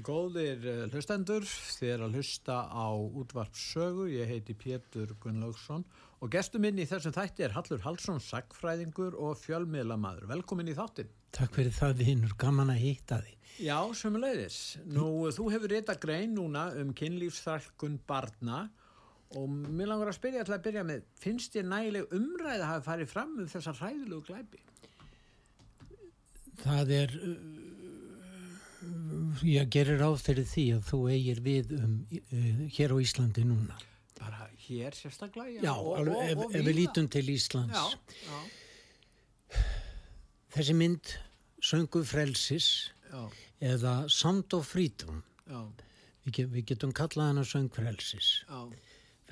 Góðir eh, hlustendur, þið er að hlusta á útvarpsögu, ég heiti Pétur Gunnlaugsson og gestur minn í þessum þætti er Hallur Hallsson, sagfræðingur og fjölmiðlamaður. Velkomin í þáttin. Takk fyrir það vinnur, gaman að hýtta því. Já, sömulegðis. Nú, þú hefur reyta grein núna um kynlífsþrælkun barna og mér langar að spyrja til að byrja með, finnst þér nægileg umræð að hafa farið fram um þessar hræðilegu glæpi? Það er, uh, ég gerir ráð fyrir því að þú eigir við um uh, hér á Íslandi núna. Bara hér sérstaklega? Já, og, alveg, og, ef, og ef við lítum til Íslands. Já, já, Þessi mynd, Söngu frelsis já, eða Sound of Freedom, já, við, get, við getum kallað hana Söng frelsis, já,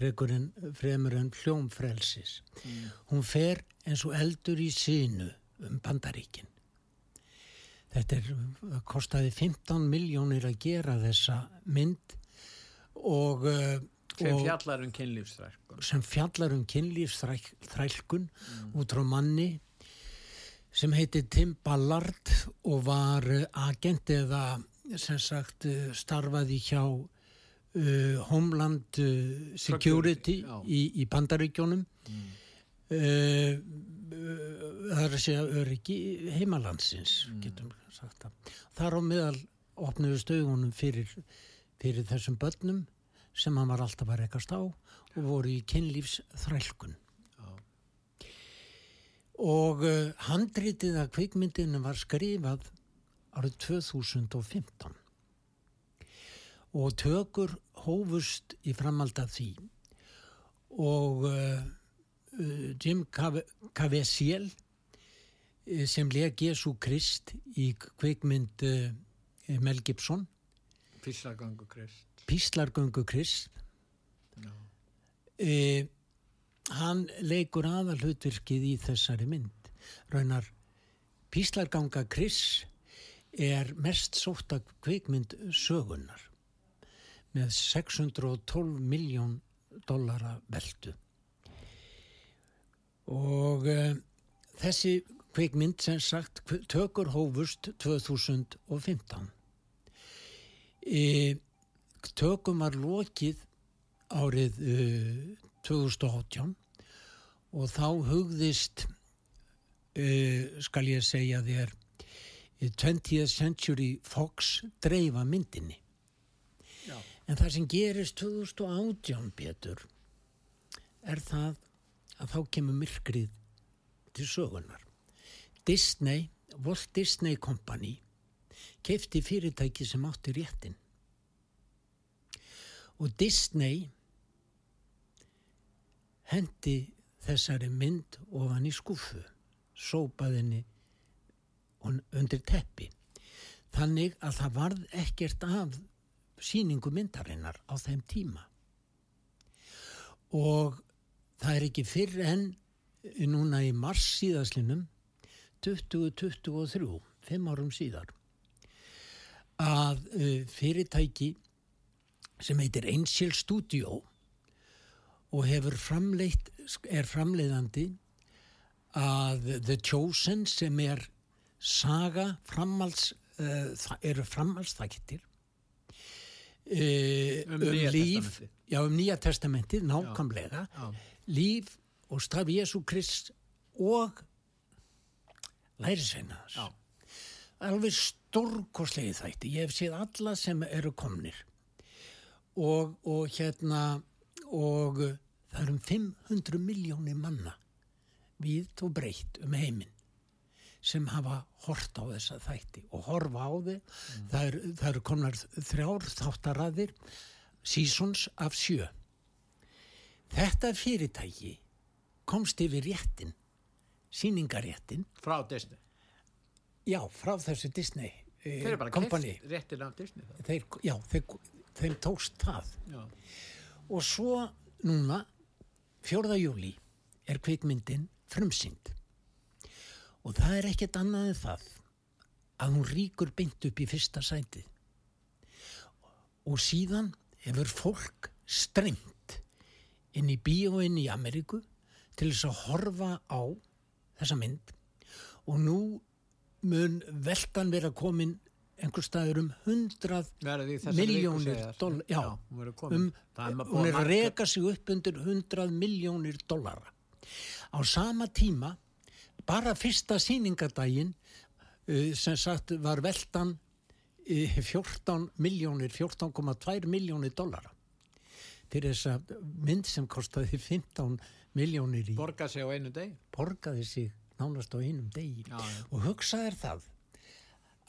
fremur en hljóm frelsis. Hún fer eins og eldur í sínu um bandaríkin. Þetta er, það kostaði 15 miljónir að gera þessa mynd og, uh, sem og fjallar um kynlífsþrælkun. sem fjallar um kynlífsþrælkun út frá manni sem heitir Tim Ballard og var uh, agent eða sem sagt starfaði hjá uh, Homeland Security Security, í, í bandaríkjónum uh, uh, það er að segja öryggi heimalandsins getum sagt það. Þar á meðal opnuðu stöðunum fyrir, fyrir þessum börnum sem hann var alltaf að rekast á og voru í kynlífs þrælkun og uh, handritið að kvikmyndinu var skrifað árið 2015 og tökur hófust í framhald af því. Og uh, Jim Caviezel uh, sem leg Jésu Krist í kvikmynd uh, Mel Gibson Píslagangu Krist. Píslargöngu Krist Já. uh, hann leikur aðal hlutvirkið í þessari mynd raunar Píslarganga Krist er mest sótta kvikmynd sögunar með 612 miljón dollara veldu og uh, þessi kvikmynd sem sagt tökur hófust 2015 e, tökum var lokið árið uh, 2018 og þá hugðist uh, skal ég segja þér eh, 20th Century Fox dreifa myndinni Já. en það sem gerist 2018 Pétur er það að þá kemur myrkrið til sögunar Disney, Walt Disney Company keifti fyrirtæki sem átti réttin og Disney hendi þessari mynd ofan í skúfu sópaðinni undir teppi. Þannig að það varð ekkert af síningu myndarinnar á þeim tíma. Og það er ekki fyrr en núna í mars síðaslinum 2023, fimm árum síðar að uh, fyrirtæki sem heitir Angel Studio og hefur framleitt, er framleiðandi að The Chosen sem er saga framhalds, uh, eru framhaldsþæktir uh, Um Nýja líf, já um nýja testamentið, nákvæmlega. Já. Líf og staf Jésu Krist og lærisveina þess Já. alveg stórkoslegi þætti ég hef séð alla sem eru komnir. Og, og hérna og það eru um 500 miljónir manna við og breytt um heiminn sem hafa hort á þessa þætti og horfa á það, er, það eru komnar þrjár þáttaræðir seasons af sjö þetta fyrirtæki komst yfir réttin síningaréttin Frá Disney. já, frá þessu Disney eh, Þeir eru bara kompani. keft réttin af Disney það. Þeir, já, þeir, þeim tókst það. Já. Og svo núna, 4. júli, er kvikmyndin frumsýnd. Og það er ekkert annað en það að hún ríkur beint upp í fyrsta sætið. Og síðan hefur fólk strengt inn í bíóinn í Ameríku til þess að horfa á þessa mynd. Og nú mun veltan vera komin einhver staður um hundrað Verður því þessari Milljónir viku segja, doll- já. komin. um, hún er að reka sig upp undir 100 miljónir dollara. Á sama tíma bara fyrsta síningadaginn uh, sem sagt var veltan uh, 14 miljónir 14,2 miljónir dollara fyrir þessa mynd sem kostaði 15 miljónir í borga sig á einu deg. borgaði sig nánast á einum degi Já, já. og hugsaði það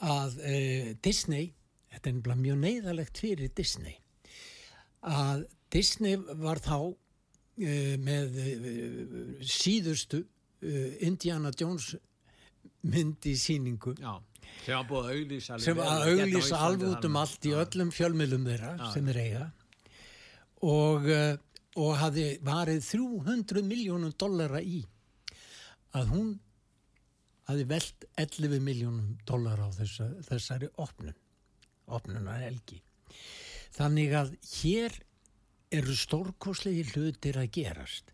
að uh, Disney þetta er nefnilega mjög neyðalegt fyrir Disney að Disney var þá uh, með uh, síðustu Indiana Jones mynd í síningu Já, sem að auglýsa alveg út um allt í öllum fjölmiðlum þeirra Já. sem þeir eiga og, uh, og hafði varið 300 miljónum dollara í að hún hafði velt 11 miljónum dollara á þessa, þessari opnun opnunar helgi. Þannig að hér eru stórkoslegi hlutir að gerast.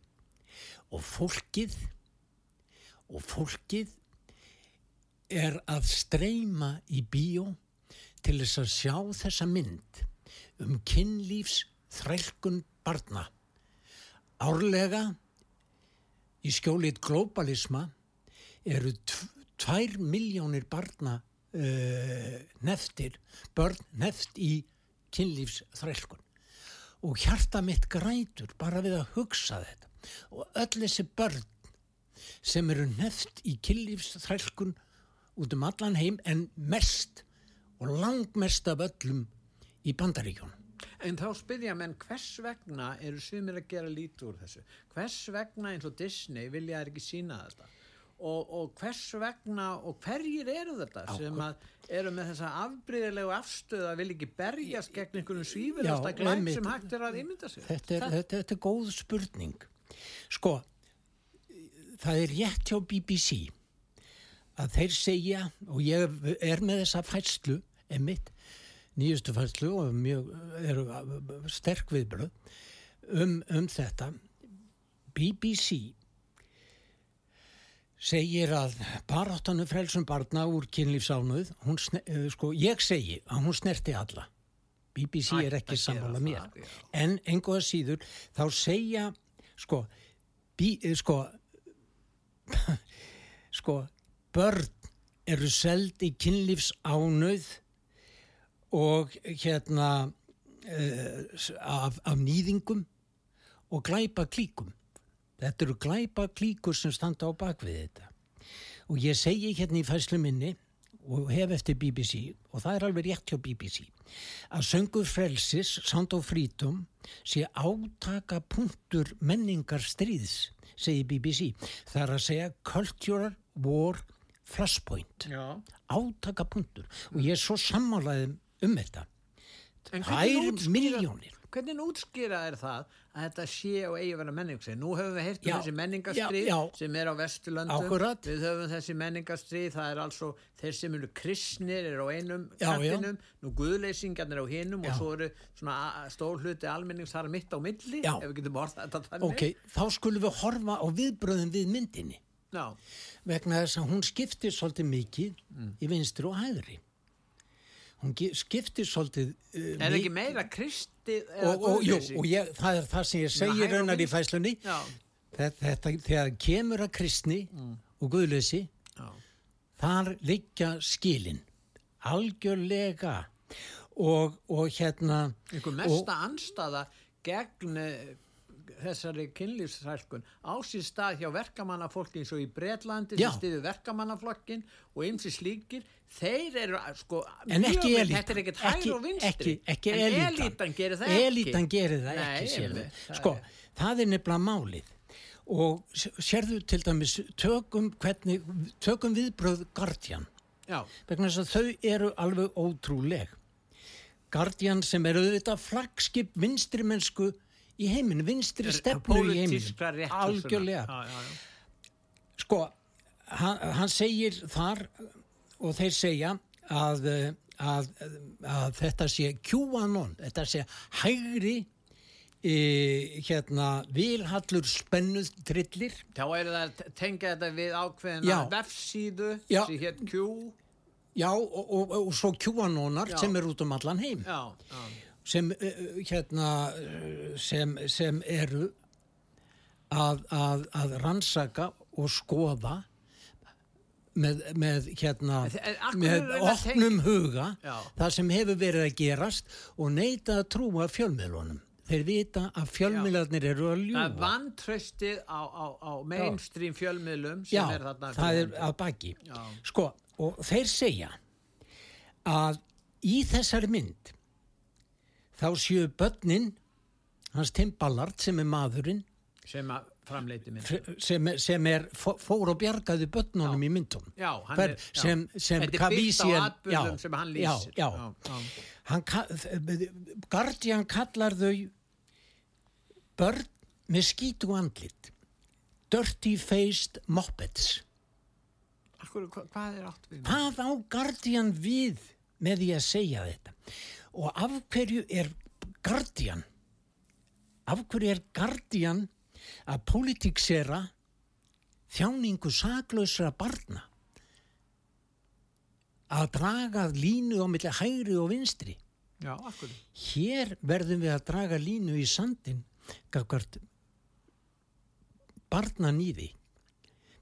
Og fólkið og fólkið er að streyma í bíó til þess að sjá þessa mynd um kynlífs þrælkun barna. Árlega í skjólið globalisma eru tv- tvær miljónir barna uh, neftir, börn neft í kynlífs þrælkun. Og hjarta mitt grætur bara við að hugsa þetta. Og öll þessi börn sem eru neft í kynlífsþrælkun út um allan heim en mest og langmest af öllum í bandaríkjónum. En þá spyrja menn hvers vegna eru sumir að gera lítið úr þessu? Hvers vegna eins og Disney vilja þær ekki sína þetta? Og, og hvers vegna og hverjir eru þetta sem að eru með þessa afbrýðilegu afstöðu að vilja ekki berjast gegn einhvernum svífurasta einmitt. sem hægt er að ímynda sig? Þetta er, þetta, þetta er góð spurning. Sko, það er rétt hjá BBC að þeir segja, og ég er með þessa fæslu, emitt, nýjustu fæslu og mjög eru sterk viðbröð um, um þetta. BBC segir að baráttanum frelsum barna úr kynlífsánuð, sne- eh, sko, ég segi að hún snerti alla. BBC Ætti er ekki sammála það, mér. já. En einhverja síður, þá segja, sko, bí, eh, sko, sko, börn eru seld í kynlífsánauð og hérna uh, af, af nýðingum og glæpa klíkum. Þetta eru glæpa klíkur sem standa á bakvið þetta. Og ég segi hérna í fæslu minni og hef eftir BBC og það er alveg rétt hjá BBC að söngur frelsis, Sound of Freedom sé átaka punktur menningar stríðs segi BBC. Það er að segja Cultural War Flashpoint Já. átaka punktur og ég er svo sammálaðið um þetta Tvær milljónir. Hvernig útskýra er það að þetta sé og eigi að vera menningstrið? Nú höfum við heyrt um þessi menningastrið sem er á Vesturlöndum. Akkurat. Við höfum þessi menningastrið, það er altså þeir sem eru kristnir er á einum kattinum, nú guðleysingarnir á hinum Já. og svo eru svona stór hluti almennings þar mitt á milli, Já. ef við getum orðað þetta þannig. Ok, þá skulum við horfa á viðbröðum við myndinni Já, vegna þess að hún skiptir svolítið mikið í vinstri og hægri hún skiptir svolítið uh, er ekki meira kristið eða og, og, jú, og ég, það er það sem ég hægri segi og raunar í fæslunni þetta, þetta, þegar kemur að kristni og guðleysi já. þar liggja skilin algjörlega. Og, og hérna einhver mesta anstaða gegn eh, þessari kynlífsrælkun á sín stað hjá verkamannafólki eins og í Bretlandi Já. sem stiður verkamannaflokkin og ymsi slíkir þeir eru sko En ekki þetta ekkert Ekki- og ekki, ekki en elítan. elítan gerir það ekki Elítan gerir það Nei, ekki, sérðu. einmitt, það Sko, er- það er nefnilega málið. Og sérðu til dæmis, tökum, hvernig, tökum viðbröð Guardian Já. vegna þess að þau eru alveg ótrúleg Guardian sem eru auðvitað flagskip vinstri mennsku í heiminu, vinstri stefnu í rétt algjörlega. Já, já, sko, hann, hann segir þar og þeir segja að, að, að þetta sé QAnon, þetta sé hægri e, hérna vilhallur spennuð trillir Þá eru það að tengja þetta við ákveðina vefsíðu sem hétt Q. já og, og, og svo QAnonar Já. sem er út um allan heim. Já, já. Sem uh, hérna uh, sem, sem eru að, að, að rannsaka og skoða með, með hérna með opnum huga Já. það sem hefur verið að gerast og neita að trúa fjölmiðlunum þeir vita að fjölmiðlarnir eru að Það er ljúa vantraustið á, á, á mainstream fjölmiðlum sem Já, er þarna. það er að baki Já. sko, og þeir segja að í þessari mynd þá séu börnin hans Tim Ballard sem er maðurinn sem að framleiti minn. sem, sem er fó- fór og bjargaði börnunum í myndum Já, er, sem, sem Þetta er byggt á atbyrðum já, sem hann lýsir. já. já. Hann, Guardian kallar þau börn með skítu andlit dirty faced moppets Akkur, hva, hvað er átt við? hvað á Guardian við með því að segja þetta og af hverju er Guardian af hverju er Guardian að politiksera þjáningu saklausra barna? Að draga línu á milli hægri og vinstri? Já, hér verðum við að draga línu í sandin barna nýði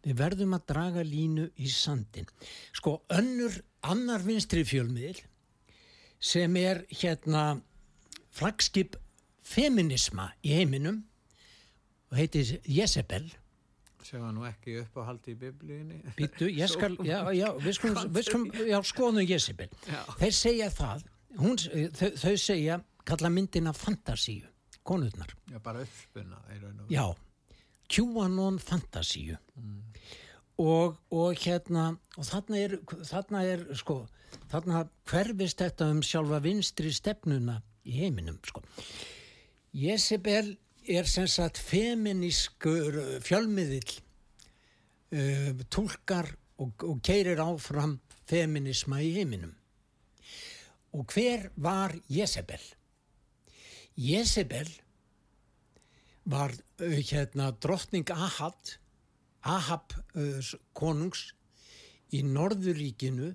við verðum að draga línu í sandin sko önnur annar vinstri fjölmiðil sem er hérna flagskip feminisma í heiminum og heitir Jezebel Sem var nú ekki upp á haldi í biblíunni. Býtu, ég skal, já, já, við skulum, við skulum, já, skoðum Jezebel. Já. Þeir segja það, hún, þau, þau segja, kalla myndina fantasíu, konurnar. Já, bara uppspunna. Já, QAnon fantasíu. Og, og hérna, og þarna er, þarna er, sko, þarna hverfist þetta um sjálfa vinstri stefnuna í heiminum, sko. Jezebel er sem sagt feminískur fjölmiðill uh, tólkar og, og keirir áfram feminisma í heiminum. Og hver var Jezebel? Jezebel var uh, hérna drottning Ahab, Ahab uh, konungs í Norðuríkinu,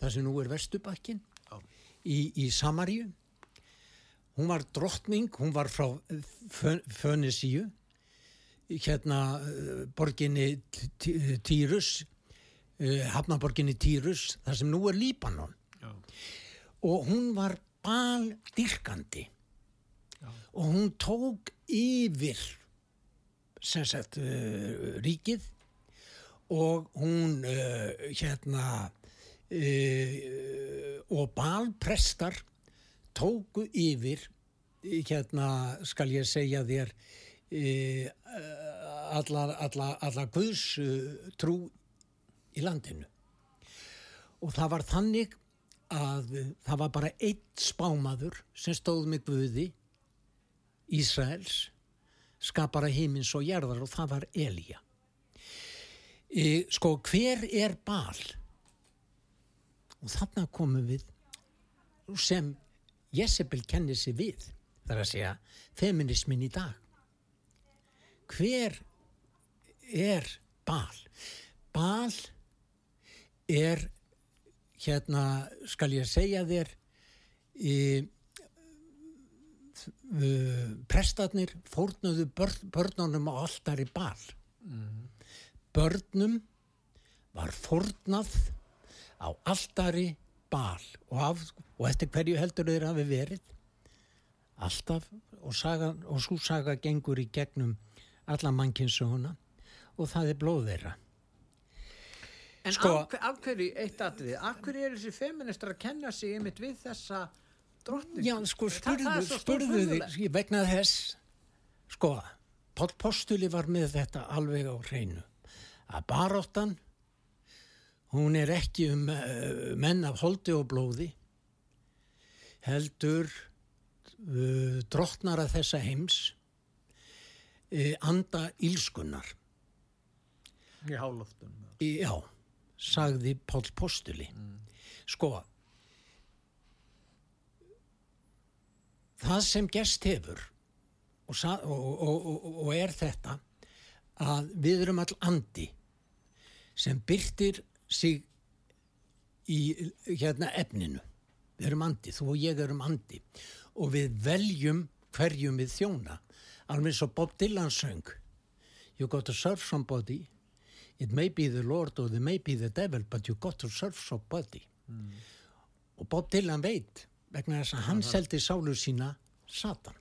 það sem nú er Vestubakkin, í, í Samaríu. Hún var drottning, hún var frá Fö- Fönisíu, hérna uh, borginni Týrus, uh, hafnaborginni Týrus, það sem nú er Líbanon. Já. Og hún var baldyrkandi og hún tók yfir sem sagt uh, ríkið og hún uh, hérna uh, og balprestar tóku yfir hérna skal ég segja þér uh, allar, allar, allar guðs uh, trú í landinu. Og það var þannig að það var bara einn spámaður sem stóð með Guði Ísraels skapara heimins og jarðar og það var Elía. E, sko hver er bal og þarna komum við sem Jezebel kennir sig við þar að segja feminismin í dag. Hver er bal bal er hérna skal ég segja þér í uh, prestarnir fórnuðu börn, börnunum á alltari bal börnum var fórnað á alltari bal og, af, og eftir hverju heldur þeir hafi verið alltaf og, saga, og svo saga gengur í gegnum alla mannkynsuguna og það er blóð þeirra En Sko- af, hver- af hverju, eitt atrið, af hverju eru þessi feministar að kenna sig einmitt við þessa drottning? Já, sko, spurðu, spurðu þig vegna þess, sko, Páll Postuli var með þetta alveg á hreinu. Að baróttan, Hún er ekki um uh, menn af holdi og blóði, heldur uh, drottnara þessa heims, uh, anda ílskunnar. Í háloftum. Í, já, sagði Pál Postuli. Sko, það sem gest hefur og, og, og, og er þetta að við erum all andi sem byrtir sig í hérna efninu. Við erum andi, þú og ég erum andi. Og við veljum hverjum við þjóna. Alveg svo Bob Dylan söng You got to serve somebody. It may be the Lord or it may be the devil but you got to serve somebody. Og Bob Dylan veit vegna þess að hann seldi sálu sína Satan.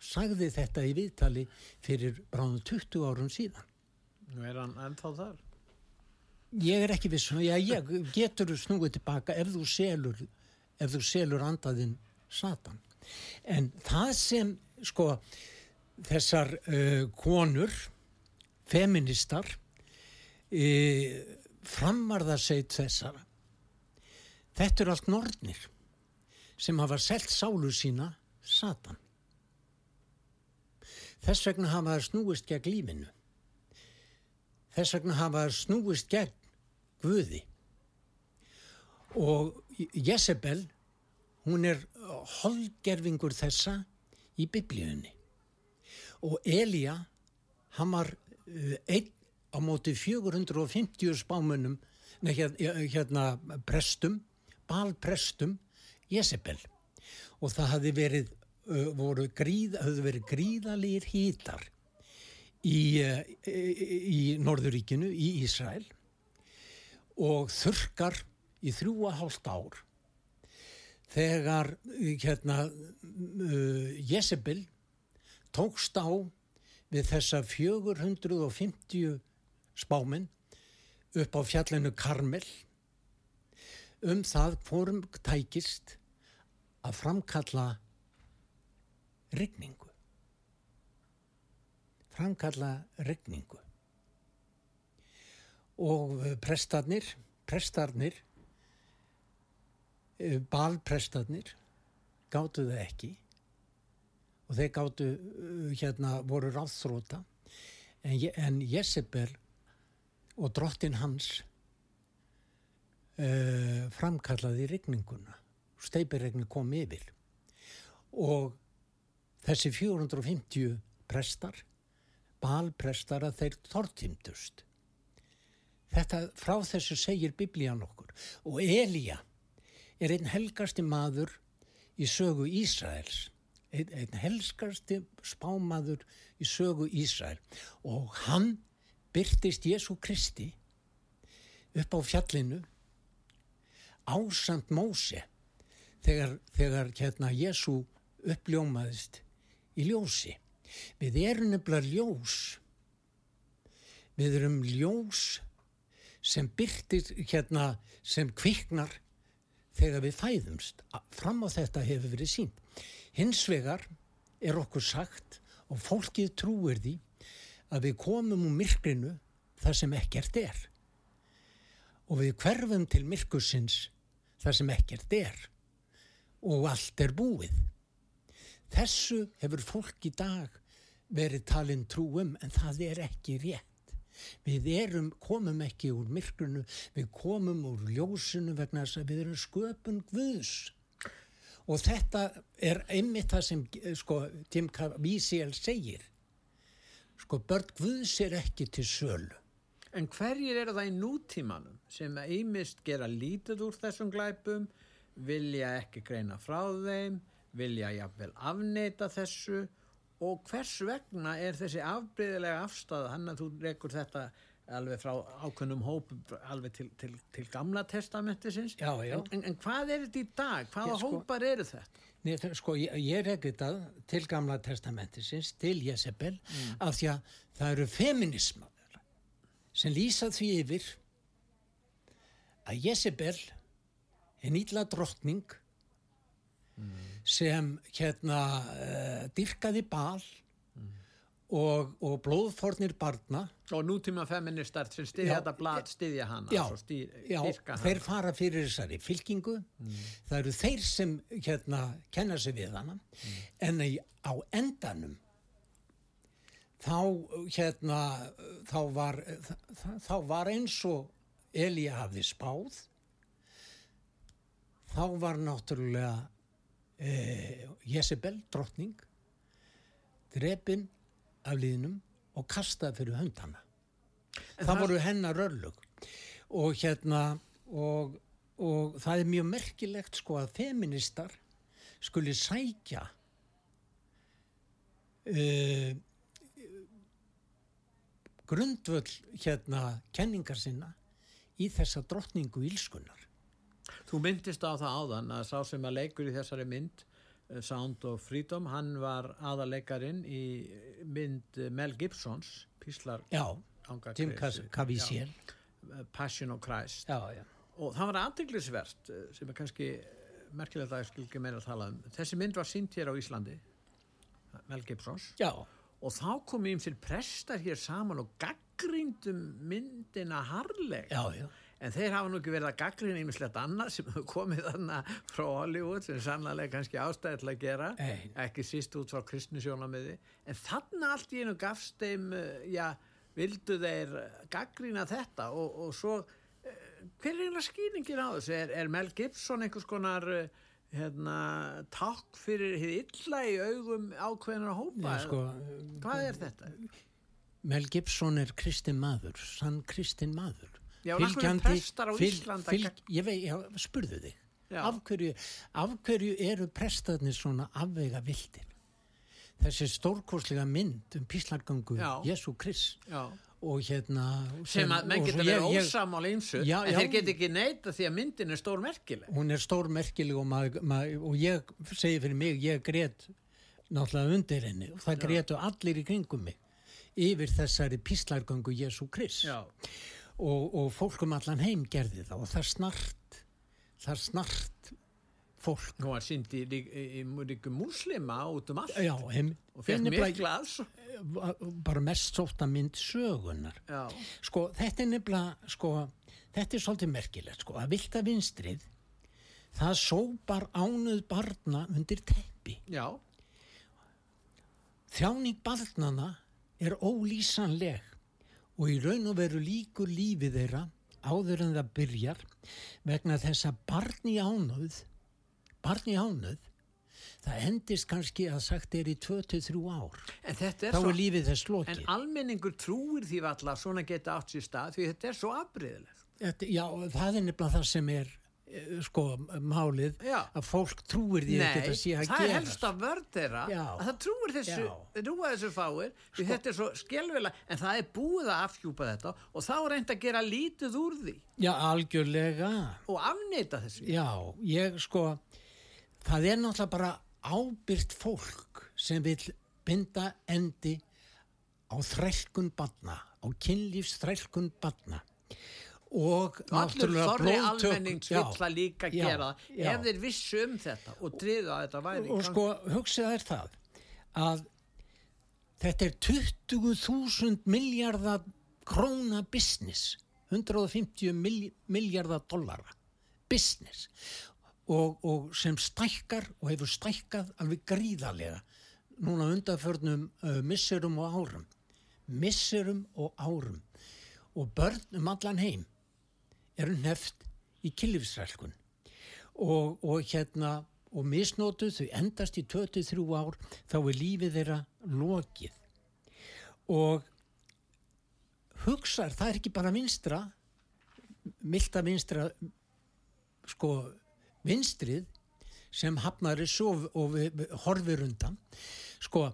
Sagði þetta í viðtali fyrir bráðum 20 árum síðan. Nú er hann ennþá þar. Ég er ekki viss já, ég getur snúið tilbaka ef þú selur ef þú selur andaðinn Satan. En það sem sko þessar uh, konur feministar uh, framarðarseit þessara. Þetta eru allt nornir sem hafa selt sálu sína Satan. Þess vegna hafa það snúist gegn lífinu Þess vegna hafa snúist gegn Guði. Og Jezebel, hún er holgerfingur þessa í biblíunni. Og Elía, hann var uh, einn á móti 450 spámunum, hérna prestum, balprestum, Jezebel. Og það hafði verið, voru gríð, hafði verið gríðalegir hítar í, eh, í, Norðuríkinu, í Ísrael og þurkar í þrjú að hálft ár þegar hérna uh, Jezebel tókst á við þessa 450 spáminn upp á fjallinu Karmel um það hvorum tækist að framkalla rigningu framkalla regningu. Og eh, prestarnir, prestarnir, eh, balprestarnir, gáttu það ekki. Og þeir gáttu, eh, hérna, voru ráðþróta en, en Jezebel og drottin hans uh, framkallaði regninguna, steipiregni kom yfir. Og þessi 450 prestar balprestar að þeir tortimdust. Þetta frá þessu segir biblían okkur og Elía er einn helgasti maður í sögu Ísraels einn, einn helgasti spámaður í sögu Ísrael og hann byrtist Jésu Kristi upp á fjallinu ásamt Móse þegar, þegar hérna Jésu uppljómaðist í ljósi. Við erum nefnilega ljós. Við erum ljós sem byrtir hérna, sem kviknar þegar við fæðumst. Fram á þetta hefur verið sínt. Hins vegar er okkur sagt og fólkið trúir því að við komum úr myrkrinu þar sem ekkert er. Og við hverfum til myrkursins þar sem ekkert er. Og allt er búið. Þessu hefur fólk í dag verið talin trúum en það er ekki rétt. Við erum, komum ekki úr myrkrunu, við komum úr ljósinu vegna þess að við erum sköpun Guðs. Og þetta er einmitt það sem sko, Tim Caviezel segir. Sko, börn Guðs er ekki til sölu. En hverjir eru það í nútímanum sem einmist gera lítið úr þessum glæpum, vilja ekki greina frá þeim, vilja jafnvel afneita þessu og hvers vegna er þessi afbreyðilega afstæða, hann að þú rekur þetta alveg frá ákveðnum hóp alveg til, til, til gamla testamentisins Já, já. En, en, hvað er þetta í dag? Hvaða sko- hópar eru þetta? Það- sko, ég, ég reki þetta til gamla testamentisins, til Jezebel, af því að það eru feminismar sem lýsa því yfir að Jezebel er nýtla drottning sem hérna uh, dyrkaði bal og, og blóðfornir barna Og nútíma feministar sem styðja þetta blad, styðja hana. Já, stýr, já hana. þeir fara fyrir þessari fylkingu það eru þeir sem hérna kenna sig við hana en í, á endanum þá hérna þá var, þá, var eins og Elía hafði spáð þá var náttúrulega eh, Jezebel drottning drepin af liðnum og kastað fyrir höndana það voru hennar örlug og hérna og, og það er mjög merkilegt sko að feministar skuli sækja uh, grundvöll hérna kenningar sinna í þessa drottningu ílskunar Þú myndist á það áðan að sá sem að leikur í þessari mynd eh, Sound of Freedom, hann var aðaleikarin í mynd eh, Mel Gibsons, Píslar já, Jim. Caviezel. Passion of Christ. Já, já, og það var aðdeglisvert sem er kannski eh, merkilegt að ég skil ekki meira að tala um. Þessi mynd var sínt hér á Íslandi Mel Gibsons. Já, og þá kom ég um sér prestar hér saman og gaggrindum myndina harleg já, já. En þeir hafa nú ekki verið að gaggrina einmislegt annað sem hefur komið þannig frá Hollywood sem sannlega kannski ástæði til að gera, Nei. ekki síst út frá kristnisjónamiði. En þannig allt í einu gafst þeim, eh, já, vildu þeir gaggrina þetta og, og svo, eh, hver er eiginlega skýringin á þessu? Er, er Mel Gibson einhvers konar eh, hérna, takk fyrir hið illa í augum ákveðnar hópa? Sko, Hvað er þetta? Mel Gibson er kristin maður, sann kristin maður. Já, Fylgjandi- fylg- fylg- Ég veit, já, spurðu þig. Af hverju, af hverju eru prestarnir svona afvega vildir? Þessi stórkoslega mynd um píslargangu. Jésu Krist og hérna... sem að menn geta verið ósamála ymsu Já, en þeir geta ekki neita því að myndin er stór merkileg Hún er stórmerkileg og, mað, mað, og ég segi fyrir mig, ég grét náttúrulega undir henni og það grétu allir í kringum mig yfir þessari píslargangu Jésu Krist. já, og, og fólk um allan heim gerði það og það snart það snart fólk. Í, í, í ríku múslima út um allt já, heim, og nefnilega- mikla aðs bara mest sóta mynd sögunar já, sko þetta er nefnilega sko, þetta er svolítið merkilegt sko, að vilta vinstrið það sópar ánuð barna undir teppi. Já, þjáning barnana er ólýsanleg og í raun og veru líkur lífið þeirra áður en það byrjar vegna þess að barn í ánöð barn í ánöð það endist kannski að sagt er í 23 ár. En þetta þá er svo er lífið þess en lokið almenningur trúir því valla að svona geta átt sér stað því þetta er svo afbreyðilegt já, það er nefnilega það sem er sko málið Já. að fólk trúir því ekki að Nei, það sé að það er gera helst að vörð þeirra að það trúir þessu, þessu fáir. Því þetta er svo skelvilega, en það er búið að afhjúpa þetta og þá er reynd að gera lítið úr því. Já, algjörlega. Og afneita þessu. Já, ég sko, það er náttúrulega bara ábyrgt fólk sem vil binda endi á þrælkun batna, á kynlífs þrælkun batna og og allur þorri Já, vill að líka já, gera. Já. ef þeir vissu um þetta og triðu að þetta væri og sko, hugsið er það að þetta er 20.000 miljardar króna business. 150 milj miljardar dollara business. Og, og sem stækkar og hefur stækkað alveg gríðarlega núna undanförnum uh, misserum og árum. Misserum og árum. Og börn um allan heim eru neft í killifsrælkun og, og hérna og misnótuð þau endast í 23 ár þá er lífið þeirra lokið. Og hugsar, það er ekki bara vinstra milda vinstra sko vinstrið sem hafnar og, horfir undan. Sko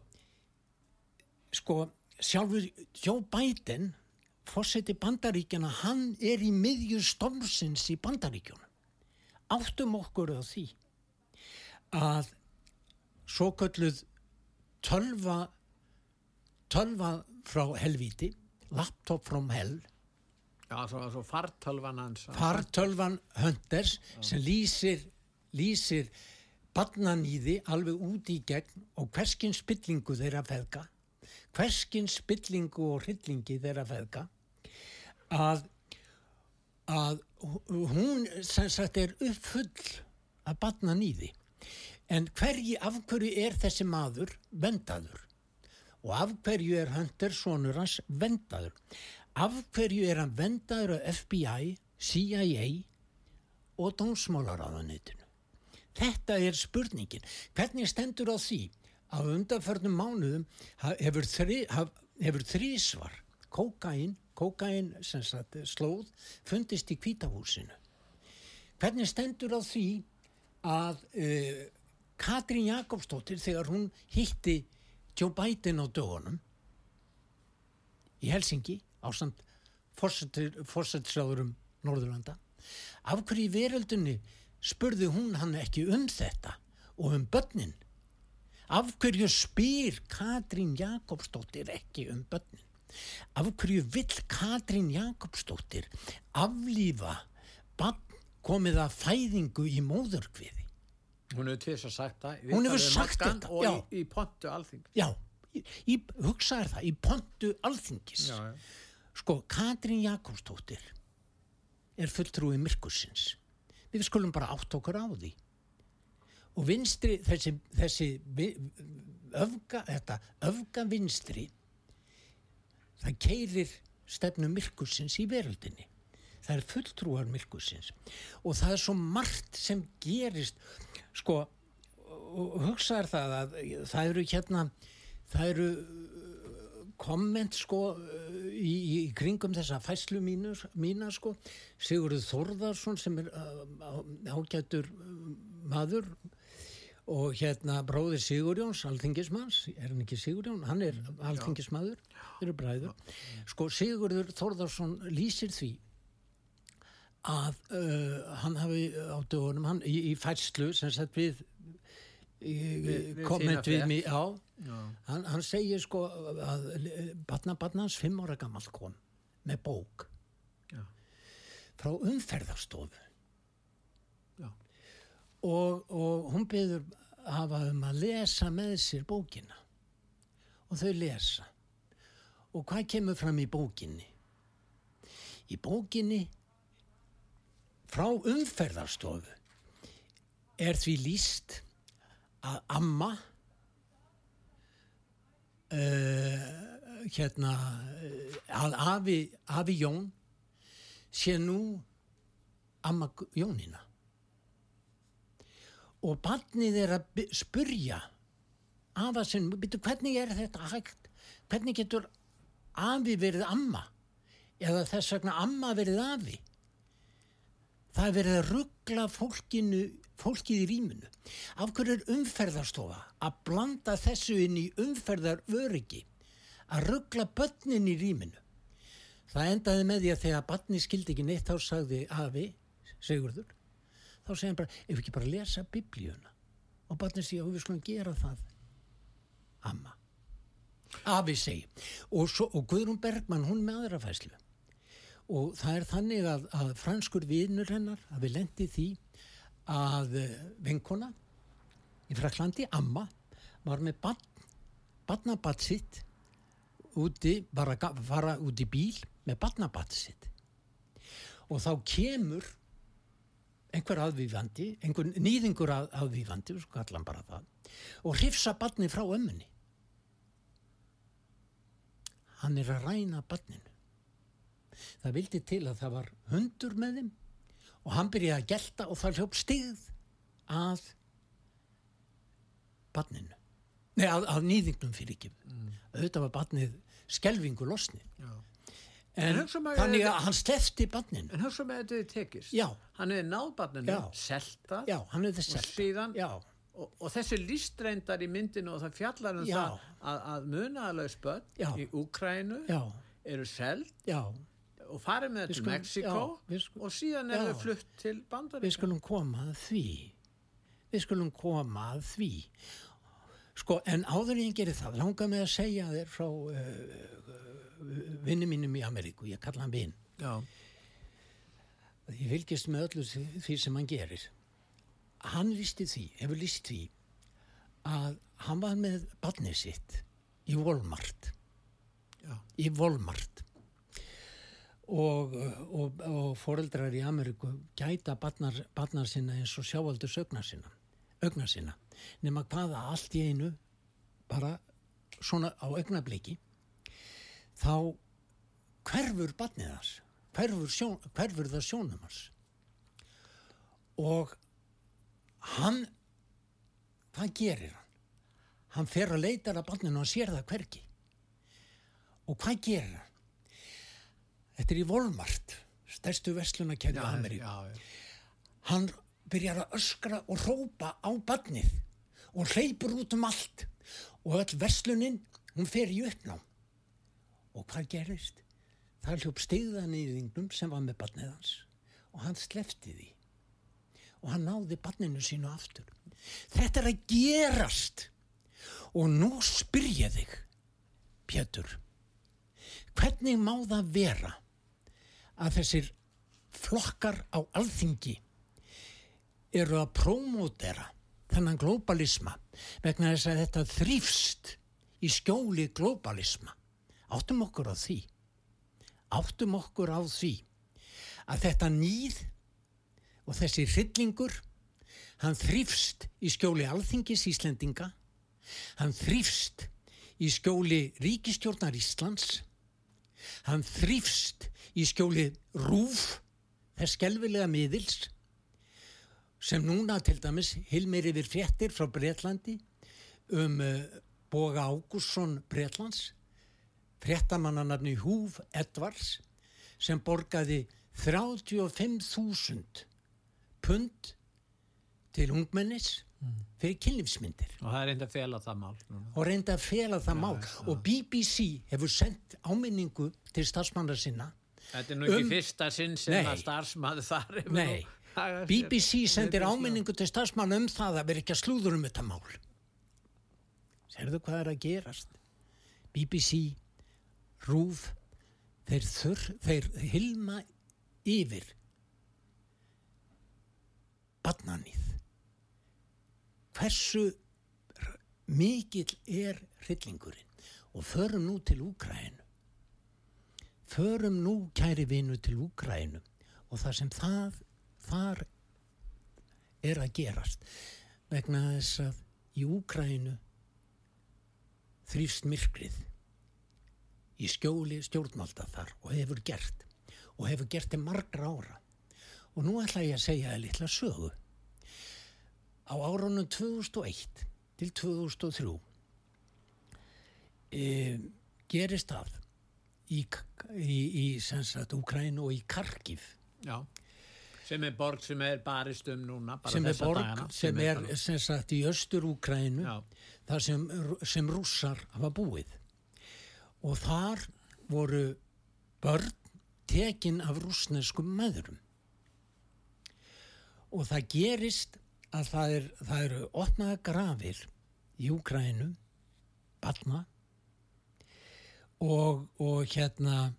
sko sjálfur Joe Biden fórseti bandaríkjana hann er í miðju stormsins í bandaríkjunum. Áttum okkur á því að svo kölluð tölva tölva frá helvíti laptop from hell já, svo, svo fartölvan hans. fartölvan Hunters sem lýsir lýsir barnanýði alveg út í gegn og hverskinn spillingu þeirra feðka hverskinn spillingu og hryllingi þeirra feðka að, að hún sem sagt er uppfull að batna nýði en hverji, af hverju er þessi maður vendaður og af hverju er Hunter sonur hans vendaður af hverju er hann vendaður á FBI, CIA og dómsmálaráðanitinu þetta er spurningin. Hvernig stendur á því að undanförnum mánuðum hefur, þri, hefur þrísvar kokain, kokain sagt, slóð fundist í kvítahúsinu hvernig stendur á því að uh, Katrín Jakobsdóttir þegar hún hitti Joe Biden á dögunum í Helsingi á samt fórsettsráðurum Norðurlanda af hverju í veröldunni spurði hún hann ekki um þetta og um börnin af hverju spyr Katrín Jakobsdóttir ekki um börnin? Af hverju vill Katrín Jakobsdóttir aflífa bann komið að fæðingu í móðurkviði? Hún hefur tvist að sagt það Hún hefur sagt þetta og í, í pontu alþingis. Já, í, hugsaður það í pontu alþingis. Já, já. Sko, Katrín Jakobsdóttir er fulltrúi myrkursins. Við skulum bara átt okkur á því og vinstri þessi, þessi öfga, þetta öfga vinstri það keirir stefnu myrkursins í veröldinni. Það er fulltrúar myrkursins og það er svo margt sem gerist. Sko hugsaður það að það eru hérna það eru uh, komment sko í, í kringum þessa fæslu mínu, mína sko. Sigurður Þorðarsson sem er uh, ágættur uh, maður og hérna bróðir Sigurjóns alþingismanns, er hann ekki Sigurjón? Hann er alþingismadur, þeir eru bræður. Sko Sigurður Þorðarsson lýsir því að uh, hann hafi á dögunum hann, í, í færslu sem sagt við, komment við mig á hann, hann segir sko að batna batnans fimm ára gammal kom með bók Já. frá umferðarstofu og, og hún beður hafa um að lesa með sér bókina. Og þau lesa. Og hvað kemur fram í bókinni? Í bókinni frá umferðarstofu er því líst að amma uh, hérna að Afi, Afi Jón sé nú amma Jónina og barnið er að spurja afa sinn, hvernig er þetta hægt hvernig getur Afi verið amma eða þess vegna amma verið Afi það er verið að ruggla fólkinu, fólkið í rýminu. Af hverju er umferðarstofa að blanda þessu inn í umferðaröryggi, að ruggla börnin í rýminu? Það endaði með því að þegar barni skildi ekki neitt þá sagði Afi, Sigurður, þá segði hann bara, ef við ekki bara lesa biblíuna og barni segja, og við skulum gera það. Amma. Afi segi. Og, svo, og Guðrún Bergman, hún með aðra fæslu og það er þannig að, að franskur viðnur hennar að við lendi því að eh, vinkona í Fraklandi, Amma var með badnabatt sitt úti, bara fara út í bíl með badnabatt sitt og þá kemur einhver aðvífandi, einhver nýðingur að, aðvífandi, svo kallar hann bara það og hrifsa badni frá ömmunni. Hann er að ræna badninu það vildi til að það var hundur með þeim og hann byrjaði að gelta og það hljópt stigð að barninu. Nei að, að nýðingnum fyrir ekki mm. auðvitað var barnið skelvingu losni Já. En, en þannig að hann slefti barninu. En hans sem þetta er tekist. Já. hann hefði náð barninu, selta Já, hann hefði selta og síðan og, og þessi lístreindar í myndinu og það fjallar um það að, að munaðalög spöld í Úkrænu eru seld og farið með til Mexiko og síðan er þau flutt til við skulum koma að því. Við skulum koma að því. Sko en áður ég gerir það langar mig að segja þér frá uh, vinni mínum í Ameríku ég kalla hann vinn ég fylgist með öllu því sem hann gerir. Hann listi því, hefur listi því að hann var með barnið sitt í Walmart. Já. í Volmart og, og, og foreldrar í Ameríku gæta barnar, barnar sinna eins og sjáaldus ögna sinna, ögna sinna. Nema hvaða allt í einu bara svona á ögnabliki þá hverfur barnið hans hverfur, sjón, hverfur það sjónum hans og hann hvað gerir hann? Hann fer að leita að barninu og sér það hverki. Og hvað gerir hann? Þetta er í Volmart, stærstu já, já. Hann byrjar að öskra og rópa á barnið og hleypur út um allt og öll veslunin, hún fer í uppnám. Og hvað gerist? Það hljóp stegðanýðingnum sem var með barnið hans og hann slefti því og hann náði barninu sínu aftur. Þetta er að gerast og nú spyr ég þig, Pétur, hvernig má það vera að þessir flokkar á alþingi eru að prómótera þennan globalisma vegna þess að þetta þrýfst í skjóli globalisma. Áttum okkur á því. Áttum okkur á því að þetta nýð og þessi hryllingur, hann þrýfst í skjóli alþingis Íslendinga, hann þrýfst í skjóli ríkistjórnar Íslands, hann þrýfst í skjóli rúf þess skelvilega miðils sem núna til dæmis hilmir yfir fréttir frá Breitlandi um uh, Boga Ágússon Breitlands fréttamannanarni Húf Edvards sem borgaði 35.000 pund til ungmennis fyrir kynlífsmyndir Og það er reynd að fela það mál. og reynda að fela það mál og BBC hefur sendt áminningu til starfsmannar sinna Þetta er nú ekki Um- fyrsta sinn sem Nei. að starfsmaður þar hefur Nei, nú. BBC sendir er áminningu til starfsmanna um það að vera ekki að slúður um þetta mál Serðu hvað er að gerast BBC Rúf þeir, þurr, þeir hilma yfir badnanið hversu mikill er hryllingurinn og förum nú til Úkrænu förum nú kæri vinu til Úkrænu og það sem það þar er að gerast. Vegna þess að í Úkrænu þrýfst myrkrið í skjóli stjórnvalda þar og hefur gert og hefur gert til margra ára og nú ætla ég að segja það litla sögu á árunum 2001 til 2003 e, gerist það í, í, í sem sagt Úkrænu og í Karkif Já. Sem er borg sem er barist um núna. sem er borg dagana, sem er bara- sem sagt í östur Úkrænu þar sem, sem rússar hafa búið og þar voru börn tekin af rússneskum maðurum og það gerist að það, er, það eru opnaða grafir í Úkrænu batna og, og hérna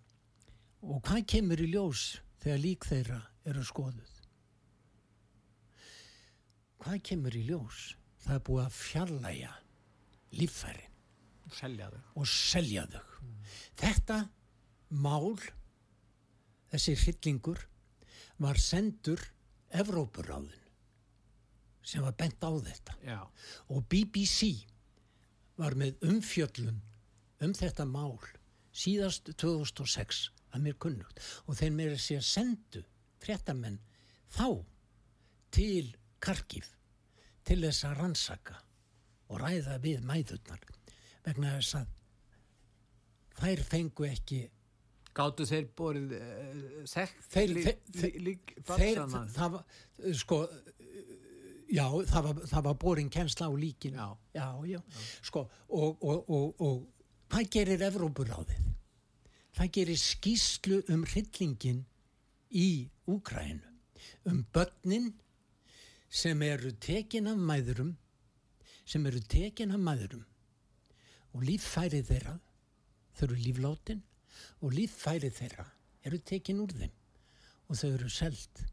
og hvað kemur í ljós þegar lík þeirra eru skoðuð? Hvað kemur í ljós? Það er búið að fjarlæga líffærin. Selja þau. og selja þau. Þetta mál, þessi hryllingur, var sendur Evrópuráðin sem var bent á þetta Já. og BBC var með umfjöllun um þetta mál síðast 2006 að mér kunnugt og þeir meira sé að sendu fréttamenn þá til Karkif til þess að rannsaka og ræða við mæðurnar vegna þess að þær fengu ekki Gáttu þeir borið uh, þekkt þeir, lí- þeir, lí- þeir það var sko já, það var, það var borin kennsla á líkin Já. já, já. sko og, og, og, og hvað gerir Evrópuráðið það gerir skýslu um hryllingin í Úkrænu um börnin sem eru tekin af mæðurum sem eru tekin af mæðurum og líffæri þeirra þau eru líflátin og líffæri þeirra eru tekin úr þeim og þau eru selt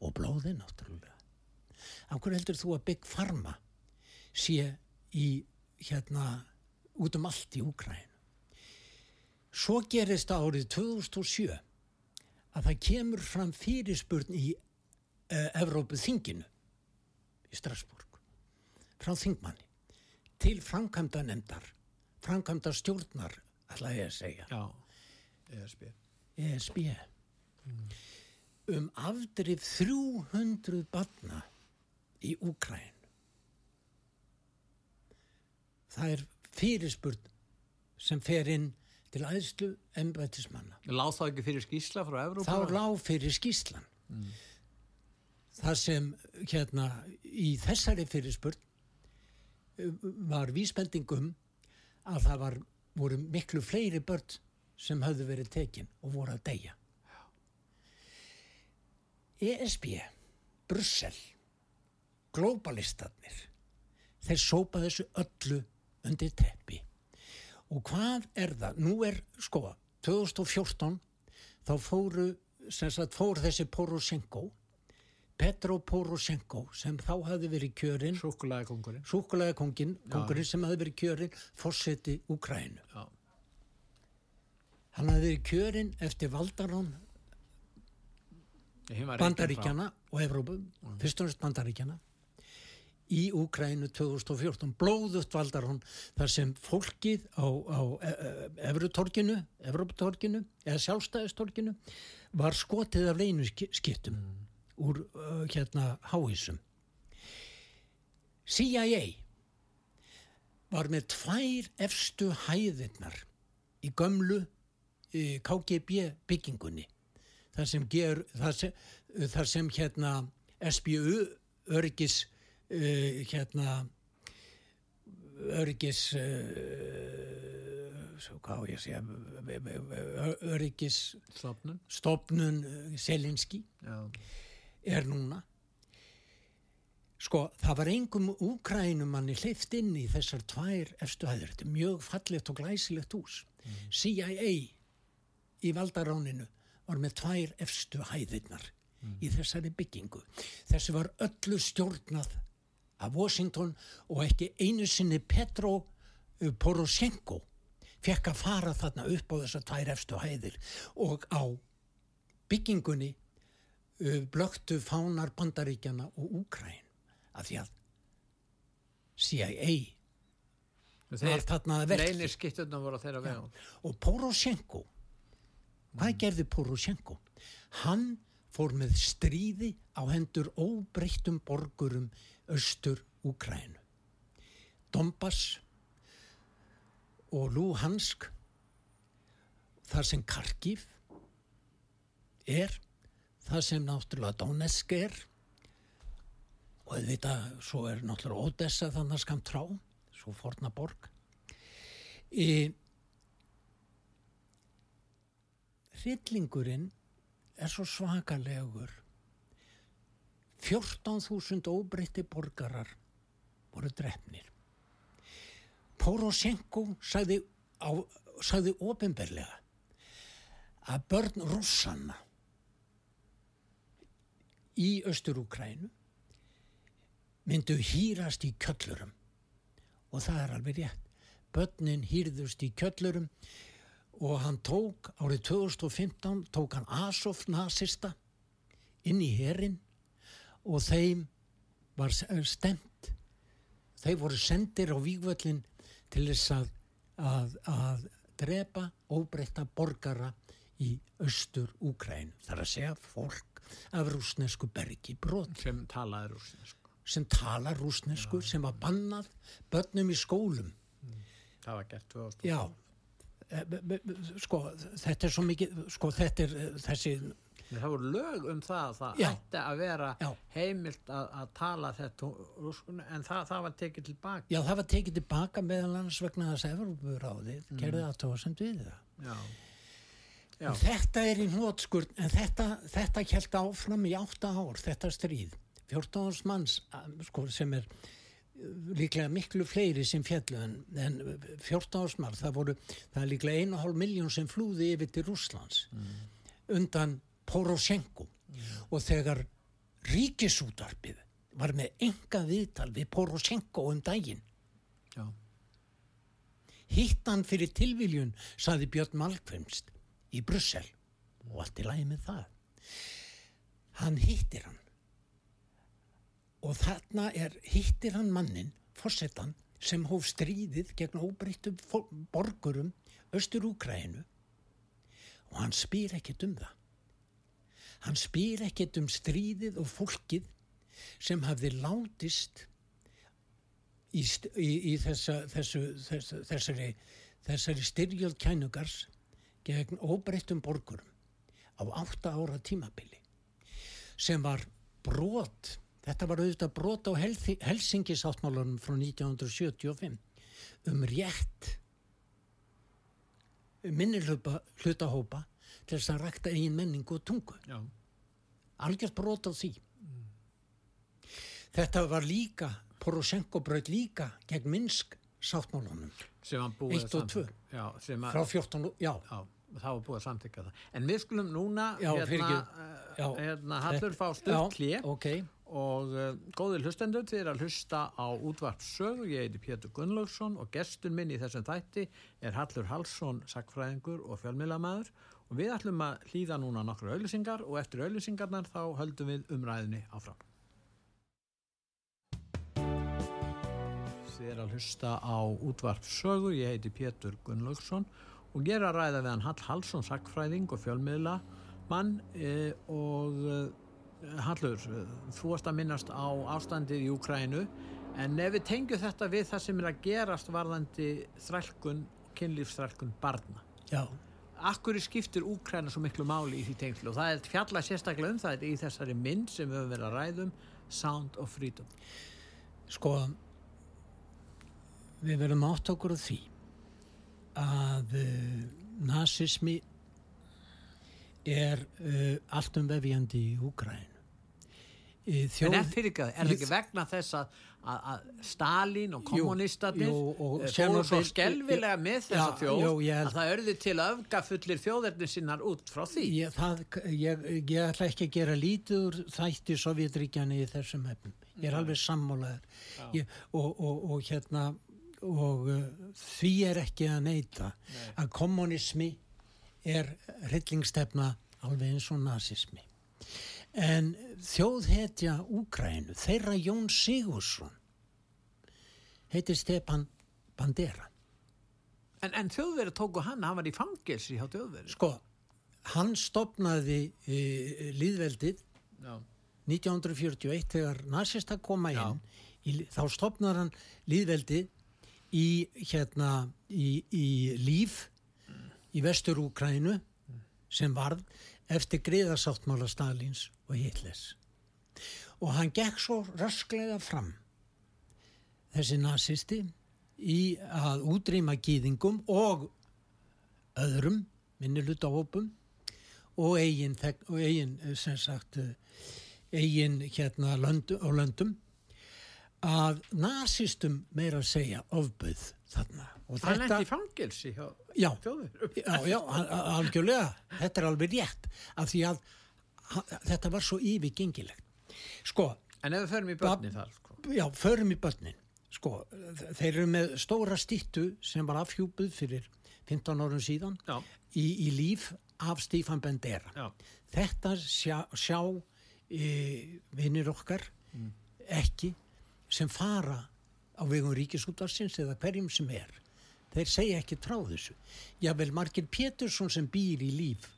og blóði náttúrulega. Af hverju heldur þú að Big Pharma sé í hérna út um allt í Úkræn? Svo gerist árið 2007 að það kemur fram fyrirspurn í uh, Evrópu þinginu í Strasburg frá þingmanni til framkvæmda nefndar, framkvæmda stjórnar, ætla ég að segja, Já, ESB. ESB, um afdrif 300 barna í Úkræn. Það er fyrirspurn sem fer inn til aðslu embætismanna. Láð þá ekki fyrir skísla frá Evrópa? Þá lág fyrir skýslan. Það sem hérna í þessari fyrirspurn um, var vísbendingum að það var, voru miklu fleiri börn sem höfðu verið tekin og voru að deyja. ESB, Brussel, globalistarnir, þeir sópa þessu öllu undir teppi. Og hvað er það? Nú er, sko, 2014 þá fóru, sagt, fór þessi Poroshenko, Petro Poroshenko, sem þá hafði verið kjörinn, Súkulega kongurinn. súkulega kongin, kongurinn sem hafði verið kjörinn, fórseti Úkrænu. Já. Hann hafði verið kjörinn eftir frá- Bandaríkjana og Evrópu, fyrst og næst Bandaríkjana í Úkrænu 2014 blóðugt valdar hún þar sem fólkið á, á e, Evrutorkinu, Evróputorkinu eða sjálfstæðistorkinu var skotið af leinu skiptum úr uh, hérna háísum CIA var með tvær efstu hæðirnar í gömlu í KGB byggingunni þar sem, ger, þar sem, þar sem hérna SBU öryggis uh, hérna öryggis uh, segja Stofnun. stopnun uh, Selinski Já. Er núna. Sko það var engum úkrænumanni hleyft inn í þessar tvær efstu hæður, þetta er mjög fallegt og glæsilegt hús. CIA í valdaráninu var með tvær efstu hæðirnar í þessari byggingu. Þessi var öllu stjórnað af Washington og ekki einu sinni Petro uh, Poroshenko fekk að fara þarna upp á þessar tvær efstu hæðir. Og á byggingunni blöktu fánar bandaríkjana og Úkræn af því að CIA var þarna að vegum. og Poroshenko hvað gerði Poroshenko? Hann fór með stríði á hendur óbreyttum borgurum austur Úkrænu Donbass og Luhansk þar sem Kharkiv er það sem náttúrulega Donetsk er. Og þetta svo er náttúrulega Odessa þannig skam trá svo forna borg. Í hryllingurinn er svo svakalegur. 14.000 óbreytti borgarar voru drefnir Poroshenko sagði, sagði ofinberlega að börn rússanna í Östur-Úkrænu myndu hýrast í kjöllurum. Og það er alveg rétt. Börnin hýrðust í kjöllurum og hann tók árið 2015 tók hann Azov nazista inn í herin og þeim var stemt þeir voru sendir á vígvöllin til þess að, að, að drepa óbreytta borgara í austur Úkræn þar að segja fólk af rúsnesku bergi brot Sem talaði rúsnesku. sem tala rúsnesku sem var bannað börnum í skólum Það var gert 2000. Já, e, be- sko, þetta er svo mikið, sko, þetta er eh, þessi, Það voru lög um það að það Já. ætti að vera Já. heimilt að, að tala þetta en það, það var tekið tilbaka. já, það var tekið tilbaka meðal annars vegna þess að Evropuráðið mm. gerði aðtóðsend við það. Já. Já. Þetta er í hnótskurn, en þetta, þetta held áfram í átta ár, þetta stríð. 14 manns, sko, sem er eh, líklega miklu fleiri sem fjallu en, en 14 manns, það voru, það er líklega 1,5 miljón sem flúði yfir til Rússlands undan Poroshenko og þegar ríkisútarpið var með enga viðtal við Poroshenko um daginn Já. hitt hann fyrir tilviljun saði Björn Malkvimst í Brussel. Og allt í lagi með það. Hann hittir hann. Og þarna er hittir hann mannin fórsetan sem hóf stríðið gegn óbreyttum borgurum austur Úkræinu og hann spyr ekkert um það. Hann spyr ekkert um stríðið og fólkið sem hafði látist í, í, í þessa, þessu, þessu, þessari, þessari styrjöld kænugars gegn óbreyttum borgurum á átta ára tímabili sem var brot þetta var auðvitað brot á Helsingisáttmálunum frá 1975 um rétt minni hlutahópa til þess að rækta eigin menningu og tungu Já. algjört brot á því þetta var líka Poroshenko bröð líka gegn Minsk sáttmálunum sem hann búið 1 og 2 já, sem að, frá 14, já, já, það var búið að samtyggja það. En við skulum núna Já, hérna, eh, Já. hérna Hallur fá já, stutt klé ok. Og uh, góðir hlustendur þið er að hlusta á útvarpsögu ég heiti Pétur Gunnlaugsson og gestur minn í þessum þætti er Hallur Hallsson sakfræðingur og fjölmiðlamaður. Og við ætlum að hlýða núna nokkru auðlýsingar og eftir auðlýsingarnar þá höldum við umræðinni áfram Þið er að hlusta á útvarpsögu ég heiti Pétur Gunnlaugsson og ég er að ræða við hann Hall Hallsson sakfræðing og fjölmiðla mann e, og e, Hallur, þú varst að minnast á ástandið í Úkrænu en ef við tengjum þetta við það sem er að gerast varðandi þrælkun, kynlífsþrælkun barna. já, Akkur skiptir Úkræna svo miklu máli í því tengslu og það er fjalla sérstaklega um það í þessari mynd sem við höfum verið að ræðum Sound of Freedom. sko við verðum átt okkur á því að uh, nazismi er uh, allt um vefjandi í Úgrænu En er fyrir ekki, er það ekki vegna þess að, að, að Stalin og kommunistarnir og eh, fóru svo skelvilega með þessa Já, þjóð jú, ég að það örði til að öfgafullir þjóðernir sinnar út frá því. ég, það, ég, ég ætla ekki að gera lítið úr þætti Sovjetríkjani í þessum hefnum ég er alveg sammálaður ég, og, og, og hérna og uh, því er ekki að neyta að kommunismi er hryllingstefna alveg eins og nazismi en þjóðhetja Úkrænu, þeirra Jón Sigursson heitir Stepan Bandera En, en þjóðverið tóku hann, hann var í fangelsi hjá þjóðverið. sko, hann stopnaði e, líðveldið Já. 1941 þegar nazista koma Já. inn í, þá stopnar hann líðveldið í hérna í, í líf í vestur Úkrænu sem varð eftir greiðarsáttmála Stalins og Hitlers. Og hann gekk svo rasklega fram þessi nazisti í að útrýma gýðingum og öðrum minnilutahópum og eigin, og eigin sem sagt eigin hérna lönd, á löndum að nazistum meira að segja ofböð þarna. Og Hann lendi í fangelsi hjá já, þjóðverið. já, já, algjörlega. Þetta er alveg rétt af því að ha- þetta var svo yfirgengilegt. Sko, En ef við förum í börni þar, sko. já, förum í börnin. Sko, þeir eru með stóra stýttu sem var afhjúpuð fyrir 15 árum síðan í, í líf af Stífan Bendera. Já. þetta sjá, sjá e, vinnir okkar ekki sem fara á vegum ríkisútvarsins eða hverjum sem er. Þeir segja ekki trá þessu. Jável Margir Pétursson sem býr í líf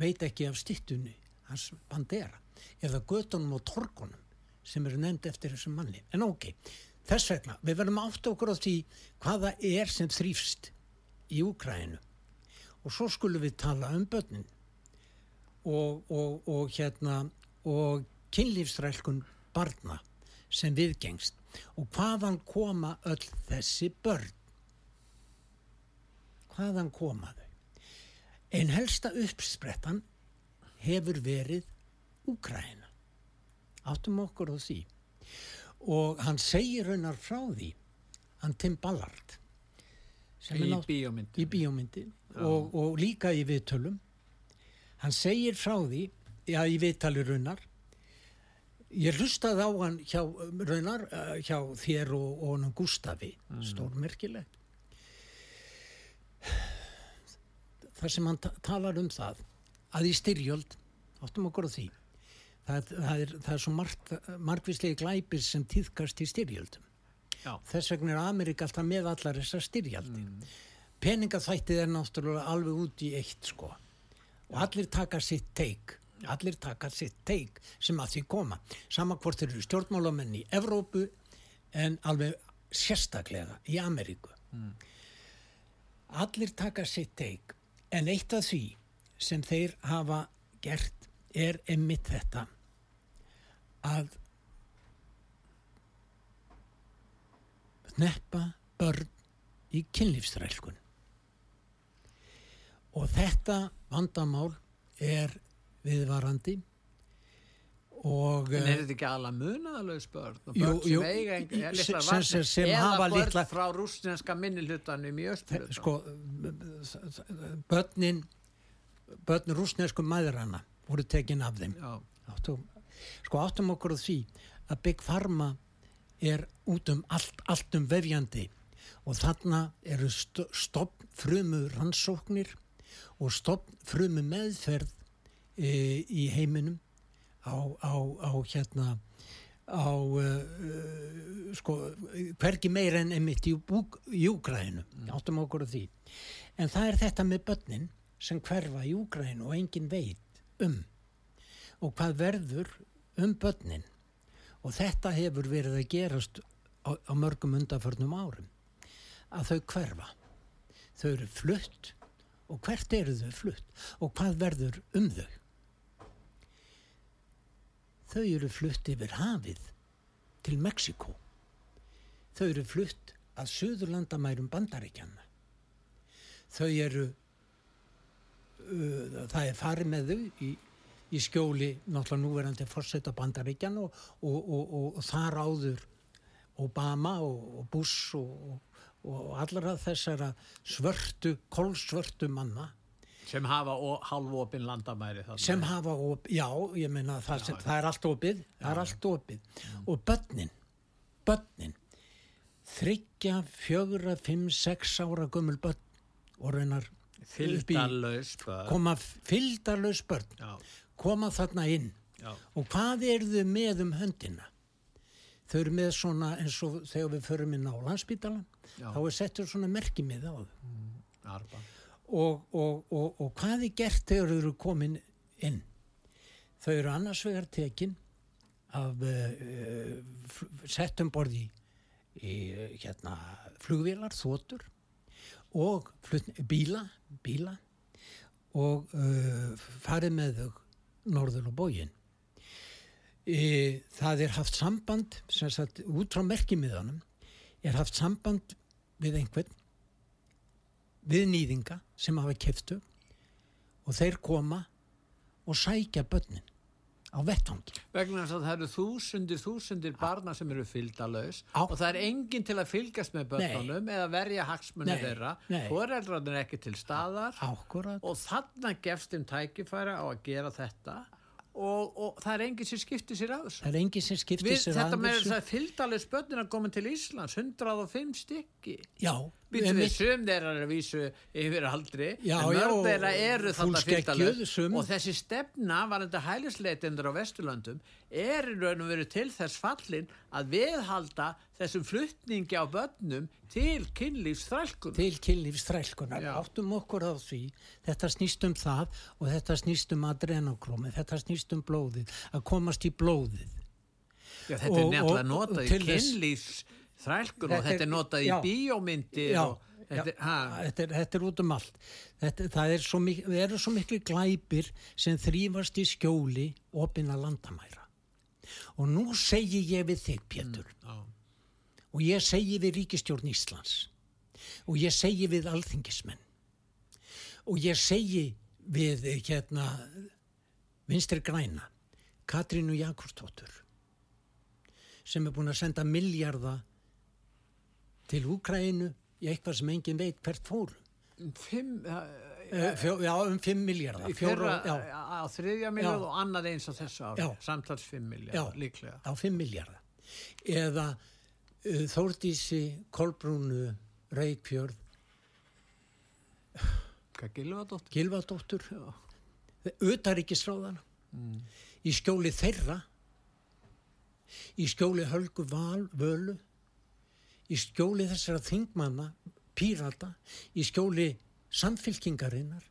veit ekki af stittunni hans bandera eða göttunum og torkunum sem eru nefnd eftir þessum manni. En ok, þess vegna, við verðum átt okkur á því hvaða er sem þrýfst í Úkrænu og svo skulum við tala um börnin og, og, og hérna og kynlífsrælkun barna sem viðgengst. Og hvaðan koma öll þessi börn? Hvaðan koma þau? En helsta uppsprettan hefur verið Úkræna áttum okkur á því. Og hann segir raunar frá því hann Tim Ballard Í nátt- bíómynd. í bíómyndi og, og líka í viðtölum. Hann segir frá því já í viðtali raunar ég hlustaði á hann hjá raunar eh, hjá þér og, og honum Gústafi stórmerkilegt þar sem hann ta talar um það að í styrjöld, áttum okkur á því, það, það, er, það er svo margt, margvíslegi glæpir sem týðkast í styrjöldum. Já. Þess vegna er Ameríka alltaf með allar þessar styrjaldir. Mm. Peningaþvættið er náttúrulega alveg út í eitt sko. Og allir taka sitt teik. Allir taka sitt teik sem að því koma. Sama hvort þeir eru stjórnmálamenn í Evrópu en alveg sérstaklega í Ameríku. Allir taka sitt teik. En eitt af því sem þeir hafa gert er einmitt þetta að neppa börn í kynlífstrælkun. Og þetta vandamál er viðvarandi og En er þetta ekki alveg munaðalög spörn og Jú, börn jú, sem eiga ein- sem- litlar sem- eða börn litla- frá rústinska minnilhutanum í östurhutan? sko börnin börn rúsnesku maðurana voru tekin af þeim. Áttum, sko áttum okkur á því að Big Pharma er út um allt, allt um vefjandi og þarna eru st stopn frumu rannsóknir og stopn frumu meðferð í heiminum á, á, á hérna á uh, sko hvergi meira en emitt í, Búk- í Úgrænu áttum okkur á því. En það er þetta með börnin sem hverfa í Úgrænu og engin veit um. Og hvað verður um börnin. Og þetta hefur verið að gerast á, á mörgum undanförnum árum. Að þau hverfa. Þau eru flutt. Og hvert eru þau flutt? Og hvað verður um þau þau eru flutt yfir hafið til Mexiko þau eru flutt að Suðurlandamærum bandaríkjana þau eru uh, það er farið með þau í, í skjóli náttúrulega núverandi fórseta bandaríkjan og, og, og, og, þar áður Obama og, Bush og, allra þessara svörtu, kólsvörtu manna sem hafa halvopin landamæri þarna. sem hafa, op, já, ég meina það, sem, það er allt opið, er allt opið. Og börnin, börnin þryggja, fjögra, fimm, sex ára gömul börn og raunar Fylgdalaus börn. koma fylgdarlaus börn Já, koma þarna inn. Já, og hvað eru þau með um höndina? Þau eru með svona eins og þegar við förum inn á landsbítalan Já. þá er settur svona merkimið á þau. Arba. Og, og, og, og hvað er gert þegar þau eru komin inn? Þau eru annars vegar tekin af uh, settum borði í uh, hérna flugvélar, þótur og bíla, bíla og uh, farið með þau norður og bógin e, það er haft samband sagt út frá merkimiðanum er haft samband við einhvern við nýðinga sem hafa keftu og þeir koma og sækja börnin á vettvangi. Vegna þess að það eru þúsundir, þúsundir barna sem eru fylgdalaus og það er enginn til að fylgjast með börnunum eða verja hagsmunni Nei, þeirra. nei. Foreldrarnir er ekki til staðar Akkurat. og þarna gefst þeim tækifæra á að gera þetta og, og það er enginn sem skiptir sér þessu. Það er enginn sem skiptir sér þetta að með þess að fylgdalaus börnin að koma til Íslands, 105 stykki. Já, Býtum einmitt. við sum þeirra er að vísu yfir aldri Já, en mörg þeirra eru þarna sum. og þessi stefna var þetta hælisleitindur á Vesturlöndum er í raun og veru til þess fallin að viðhalda þessum flutningi á börnum til kynlífsþrælkun til kynlífstrælkunar. Já. Áttum okkur á því, þetta snýst um það og þetta snýst um adrenokrómi, þetta snýst um blóðið, að komast í blóðið. Já, þetta Og- er nefnilega notað í til kynlífsþrælkun og Þetta er- notað í bíómyndir Já, og þetta, já, þetta, er, þetta er út um allt. Þetta, það er svo, mik eru svo miklu glæpir sem þrýfast í skjóli opinna landamæra. Og nú segi ég við þig, Pétur, já, og ég segi við Ríkistjórn Íslands, og ég segi við alþingismenn, og ég segi við eh, hérna vinstri græna, Katrínu Jakobsdóttur, sem er búin að senda miljarda til Úkræinu í eitthvað sem engin veit hvert fóru. fimm Uh, fjó, já, um 5 miljardar. á þriðja miljard og annað eins á þessu ári samtals 5 miljard, Já. líklega á 5 miljardar. Eða uh, Þórdísi Kolbrúnu Reykjörð Hvað Gilvadóttir? Gilvadóttur, utaríkisráðana, mm. í skjóli þeirra, í skjóli Hölgu Val, Völu, í skjóli þessara þingmanna, pírata, í skjóli samfylkingarinnar,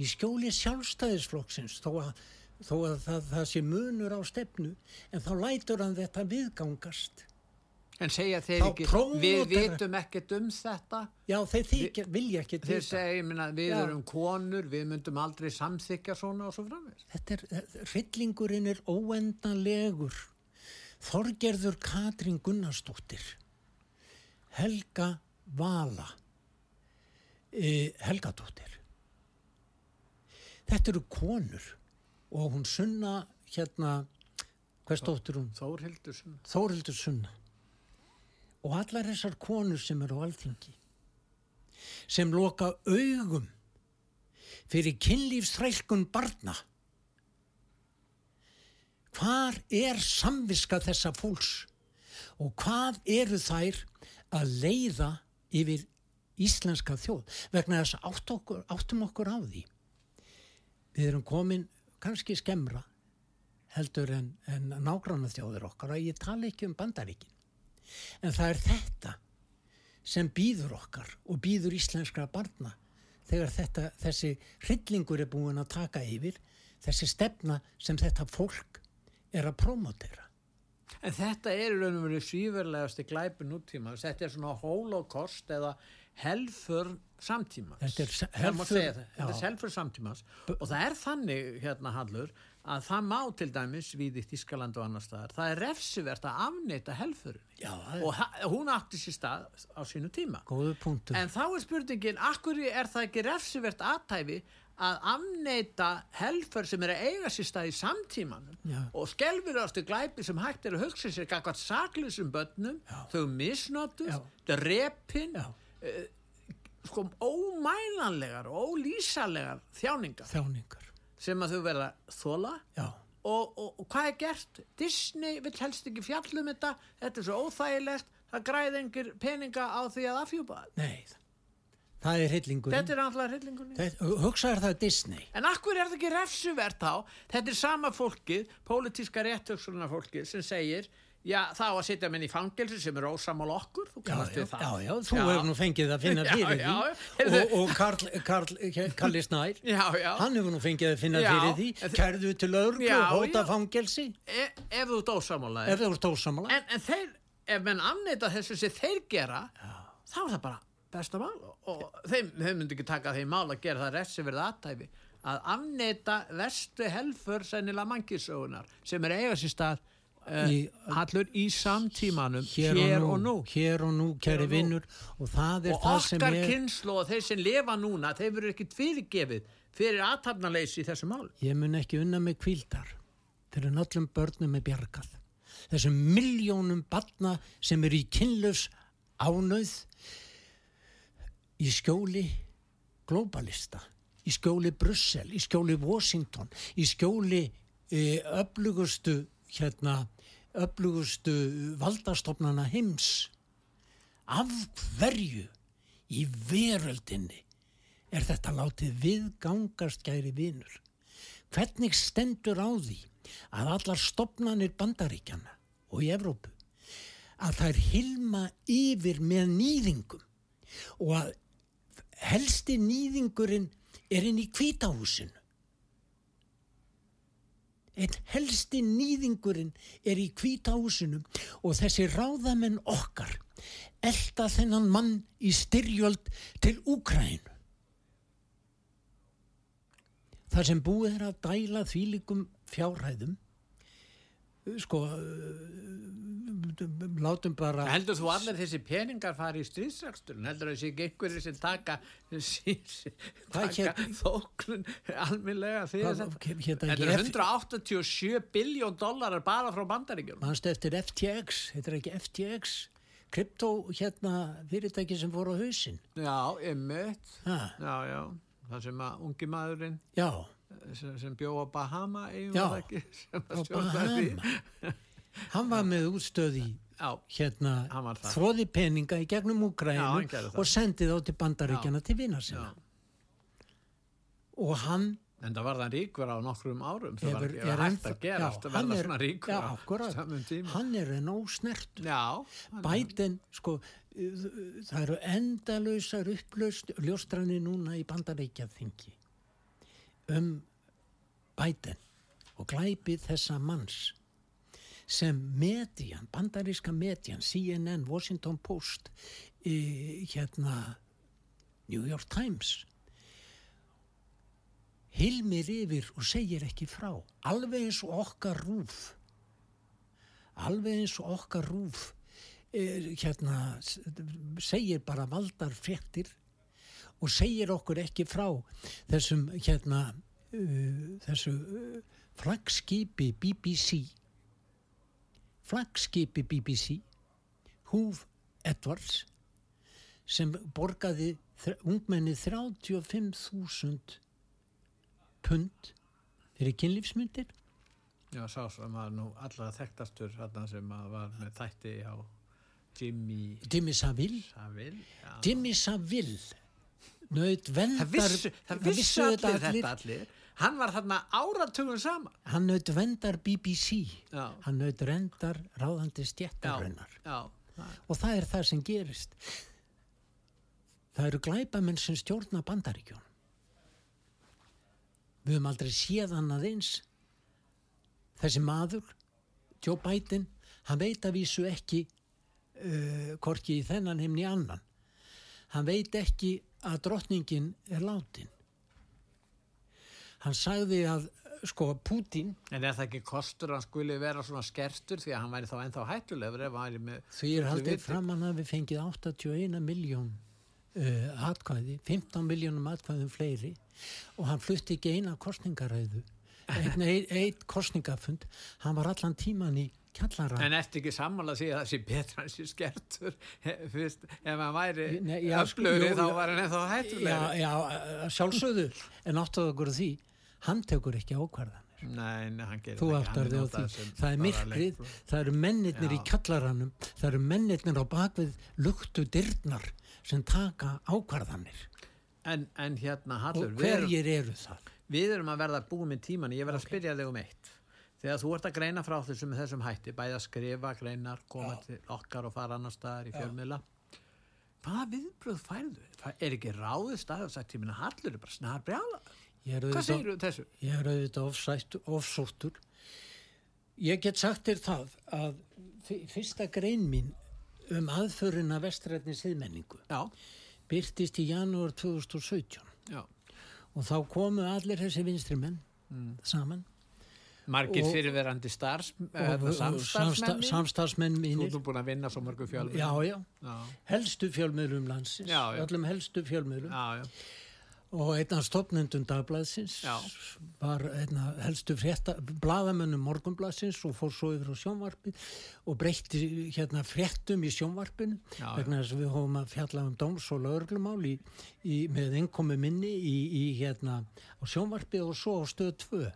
í skjóli sjálfstæðisflokksins, þó að, þó að það, það sé munur á stefnu, en þá lætur hann þetta viðgangast. En segja þeir Þá ekki, við vitum ekkert um þetta. Já, þeir þykja, vilja ekki Þeir segja, ég minna, við Já. erum konur, við myndum aldrei samþykja svona og svo framvegis. Þetta er, hryllingurinn er óendanlegur. Þorgerður Katrín Gunnarsdóttir, Helga Vala, e, Helgadóttir. Þetta eru konur og hún sunna hérna, hvers dóttir hún? Þórhildur svona. Þórildur Sunna og allar þessar konur sem eru á alþingi sem loka augum fyrir kynlífsþrælkun barna hvar er samviska þessa fólks og hvað eru þær að leiða yfir íslenska þjóð. Vegna þess að átt okkur, áttum okkur á því. Við erum komin kannski skemra heldur en, en nágranna þjóðir okkar. Og ég tala ekki um bandaríkin. En það er þetta sem býður okkar og býður íslenskra barna þegar þetta, þessi hryllingur er búin að taka yfir þessi stefna sem þetta fólk er að prómotera En þetta er í raun og verið svíverlegasti glæpi nútíma. Þetta er svona holocaust eða helfur samtímas. Þetta er það. Þetta er helfur samtímas. Og það er þannig, hérna Hallur, að það má til dæmis við í Þískaland og annar staðar. Það er refsivert að afneita helfurinni. Já, Og hún átti sér stað á sínu tíma. góðu punktur En þá er spurningin, akkur er það ekki refsivert aðtæfi að afneita helfur sem er að eiga sér stað í samtímanum Já. og skelfilegastu glæpi sem hægt er að hugsa sér gagvað saklusum börnum, þau misnotuð, Já. drepin, Já. sko ómælanlegar og ólýsalegar þjáningar þjáningar sem að þau verða þóla já, og, og, og hvað er gert? Disney vill helst ekki fjallum þetta, þetta er svo óþægilegt, það græði engir peninga á því að afhjúpa nei það er hryllingur Þetta er alltaf hryllingunni. hugsaður það Disney En akkur er það ekki refsuvert þá? Þetta er sama fólkið, pólitíska réttöksurna fólkið sem segir já, það á að setja minn í fangelsi sem er ósamál okkur, þú Já, kannast já, við það. já, já, þú hefur nú fengið að finna Já, fyrir já, því og, og Karl, Karl, Kalli Snær Já, já. hann hefur nú fengið að finna Já, fyrir því kærðu til Já, og hóta já. fangelsi E, ef þú ert ósamálaðir. ef þú ert ósamala En, en þeir, ef menn afneita þessu sem þeir gera, þá er það bara besta mál og, og þeim, þeim myndi ekki taka þeim mál að gera það refsivert aðtæfi að afneita verstu helfur sennilega mannkísögunar sem er eiga sér stað uh, Í- hallur í samtímanum hér, og, nú, hér og nú, kæri og vinnur og það er og það sem okkar er kynslu og þeir sem lifa núna þeir verður ekkit fyrirgefið fyrir aðtapnaleysi í þessu mál ég mun ekki unna með kvíldar fyrir öllum börnum er bjargað. Þessum miljónum barna sem eru í kynlaus ánauð í skjóli globalista í skjóli Brussel, í skjóli Washington í skjóli e, öflugustu hérna öflugustu valdastofnana heims. Af hverju í veröldinni er þetta látið viðgangast gæri vinur? Hvernig stendur á því að allar stopnanir bandaríkjana og í Evrópu að þær hilma yfir með nýðingum og að helsti nýðingurinn er inn í kvítahúsinu einn helsti nýðingurinn er í kvítahúsinu og þessi ráðamenn okkar elda þennan mann í styrjöld til Úkrænu þar sem búið er að dæla þvílikum fjárhæðum sko látum bara heldur þú allir þessi peningar fari í stríðsrakstur heldur þessi ekki einhverju sem taka, taka þóknun alminlega fyrir þetta? hét það þetta er F- 187 biljón dólarar bara frá bandaríkjum mannstu eftir FTX þetta er ekki FTX kryptó hérna fyrirtæki sem fór á hausinn. Já, emmitt ha, já, já, það sem að ungi maðurinn já, sem, sem bjó á Bahama eigum Já, ekki, á. Bahama. Hann var með útstöð í já, hérna þróði peninga í gegnum Já, Úkrænu hann gerði það. og sendi þá til bandaríkjana til vina já, sinna og hann En það var það ríkur á nokkrum árum, það var ekki hægt að gerast að hann er- já, á akkurat, hann er en ósnert Já, Biden, sko, það eru endalausar upplaust ljóstrani núna í bandaríkjaþingi um Biden og glæpið þessa manns sem median, bandaríska median, CNN, Washington Post, í, hérna New York Times hilmir yfir og segir ekki frá. Alveg eins og okkar rúf alveg eins og okkar rúf er, hérna, segir bara valdar fréttir og segir okkur ekki frá þessum hérna uh, þessu uh, flagskipi BBC flagskipi BBC Húf Edwards sem borgaði ungmenni 35.000 pund fyrir kynlífsmyndir Já, sá sem var nú allra þekktastur sem að var með þætti á Jimmy Jimmy. Já. Jimmy Savile nöyð vendar Það vissu, það vissu þetta allir þetta allir. Hann var þarna áratugum saman. hann nöyð vendar BBC Já. hann nöyð vendar ráðandi það- og það er það sem gerist. Það eru glæpamenn sem stjórna bandaríkjón við höfum aldrei séð hann aðeins þessi maður Joe Biden, hann veit að vísu ekki uh, hvorki í þennan heimni annan. Hann veit ekki að drottningin er látin hann sagði að sko Putin En er það ekki kostur að hann skuli vera svona skertur því að hann væri þá ennþá hættulegur. Því er haldið fram að við fengið 81 miljón uh, atkvæði, 15 miljónum atkvæðum fleiri og hann flutti ekki eina kostningaræðu, einn ein, ein kostningafund, hann var allan tíman í kjallara. En ertu ekki sammála því að það sé betra en sé skertur fyrst, ef hann væri já, sko, öflugri jú, þá já. var hann ennþá Já, hættulegur. já, að sjálfsögðu, en áttuðu okkur því, hann tekur ekki ákvarðanir. Nei, nei, hann gerir Þú það ekki, Það er myrkrið, það eru mennirnir í Já. kjallaranum, það eru mennirnir á bakvið luktu dyrnar sem taka ákvarðanir. En, en hérna, Hallur, Og hverjir eru það? við erum að verða búið með tíman, ég verð að spyrja þig um eitt. Þegar þú ert að greina frá þessum þessum hætti, bæði að skrifa, greinar, koma til okkar og fara annar staðar í fjölmiðla, hvaða viðbröð færðu? Það er ekki ráðið staðið og sagt tímina, Hallur er bara snar brjála. Ég Hvað segir þú þessu? Ég er auðvitað ofsætt, ofsóttur. Ég get sagt þér það að fyr- fyrsta grein mín um aðförina vestrætni siðmenningu Já, byrtist í janúar 2017 já. og þá komu allir þessi vinstri menn saman Margir Og- fyrirverandi og samstarfsmenn. samsta- samstarfsmenn Þú mínir. ert nú búin að vinna svo mörgum fjölmið. Já, já. Já, Helstu fjölmiðlum landsins, Já, já. öllum helstu fjölmiðlum já, já. og einn af stopnendum dagblaðsins Já. var einn af helstu frétta, bladamönnum morgunblaðsins og fór svo yfir á sjónvarpi og breytti hérna fréttum í sjónvarpinu Já, vegna þess að við hófum að fjalla um dóms og lögreglumál í, í, með innkomi minni í, í hérna á sjónvarpi og svo á stöð 2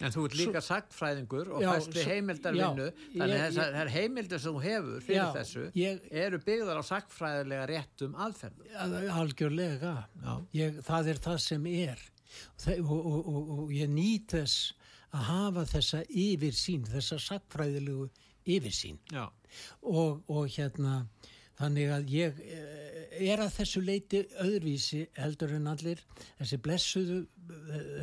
En þú ert líka sagtfræðingur og svo- heimildarvinnu, þannig að þessar heimildir sem þú hefur fyrir Já, þessu ég- eru byggðar á sagtfræðilega réttum aðferðum. Að- algjörlega. Ég, það er það sem er. Og, og, og, og ég nýt þess að hafa þessa yfirsýn þessa sakfræðilegu yfirsýn. Já, og, og hérna þannig að ég eh, er að þessu leiti öðruvísi heldur en allir þessi blessuðu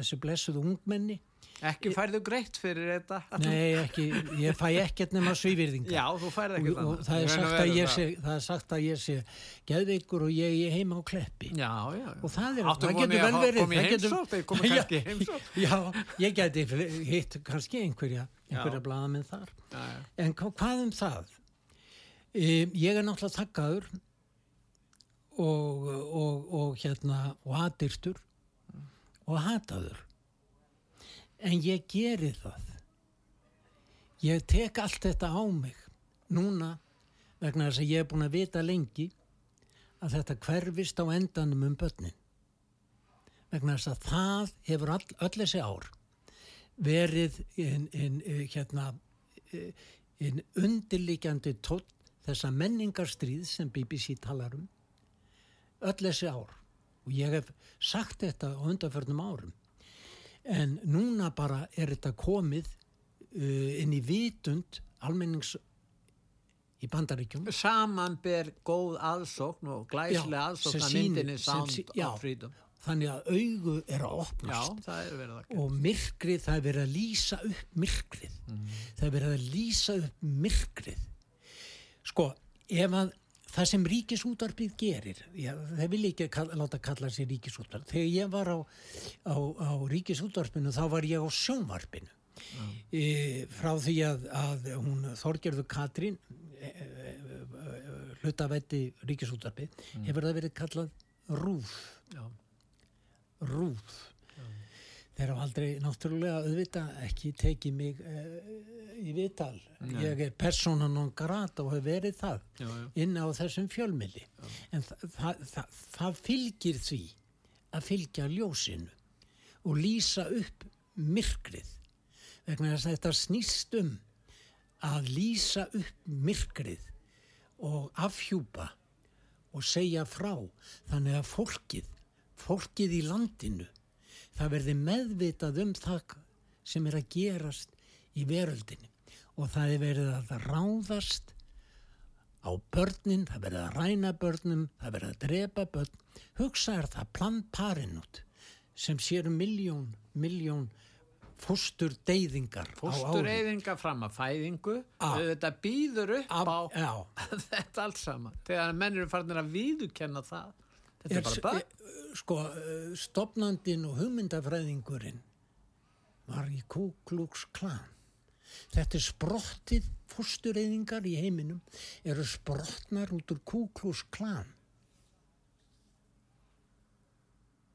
þessi blessuðu ungmenni ekki færðu greitt fyrir þetta. nei ekki, ég fæ ekkert nema svívirðinga Já, þú færð og, ekki og það er að sé það er sagt að ég sé geðveikur og ég er heima á kleppi Já, já, já. og það, er, Áttu það getur að vel verið í það getur- heimsókn, þeir koma Já, kannski í heimsókn. já, ég geti hitt kannski einhverja einhverja Já. blaðamenn þar Já, já. en hva, hvað um það um, ég er náttúrulega þakkaður og, og, og hérna og hatyrtur og hataður en ég geri það. Ég tek allt þetta á mig núna vegna þess að ég er búin að vita lengi að þetta hverfist á endanum um börnin. Vegna þess að það hefur all, öll þessi ár verið in, in, in, hérna, in undirlikjandi tótt þessa menningarstríð sem BBC talar um öll þessi ár. Og ég hef sagt þetta á undanförnum árum en núna bara er þetta komið uh, inn í vitund almennings í bandaríkjum Saman ber góð aðsókn og glæslega Já, aðsókn að myndinni Sound já. of Freedom. þannig að augu er að Já, opnast það er að og myrkrið, það er verið að lýsa upp myrkrið. Það er verið að lýsa upp myrkrið. Sko, ef að það sem ríkisútvarpið gerir já, það vil ekki kall, láta kalla sér ríkisútvarp. Þegar ég var á, á, á ríkisútvarpinu þá var ég á sjónvarpinu. E, frá því að, að hún Þorgerður Katrín e, e, hlutavetti ríkisútvarpið hefur það verið kallað rúf Já. rúf þeir hafa aldrei náttúrulega auðvita ekki tekið mig uh, í vital ég er persóna non grata og hefur verið það Já, já. inn á þessum fjölmili en það, það, það, það fylgir því að fylgja ljósinu og lýsa upp myrkrið. Vegna þess að þetta snýst um að lýsa upp myrkrið og afhjúpa og segja frá. Þannig að fólkið fólkið í landinu það verði meðvitað um það sem er að gerast í veröldinni og það er verið að ráðast á börnin, það verið að ræna börnum, það verið að drepa börn. Hugsa er það plant parin út sem sér miljón, miljón fóstur deyðingar á ári. Fóstureyðinga fram að fæðingu, þetta býður upp á Já, þetta allt saman. Þegar menn eru farin að viðukenna það. Þetta er, bara börn. sko, eh, stopnandin og hugmyndafræðingurinn var í Ku Klux Klan. Þetta er sprottið fóstureyðingar í heiminum eru sprottnar út úr Ku Klux Klan.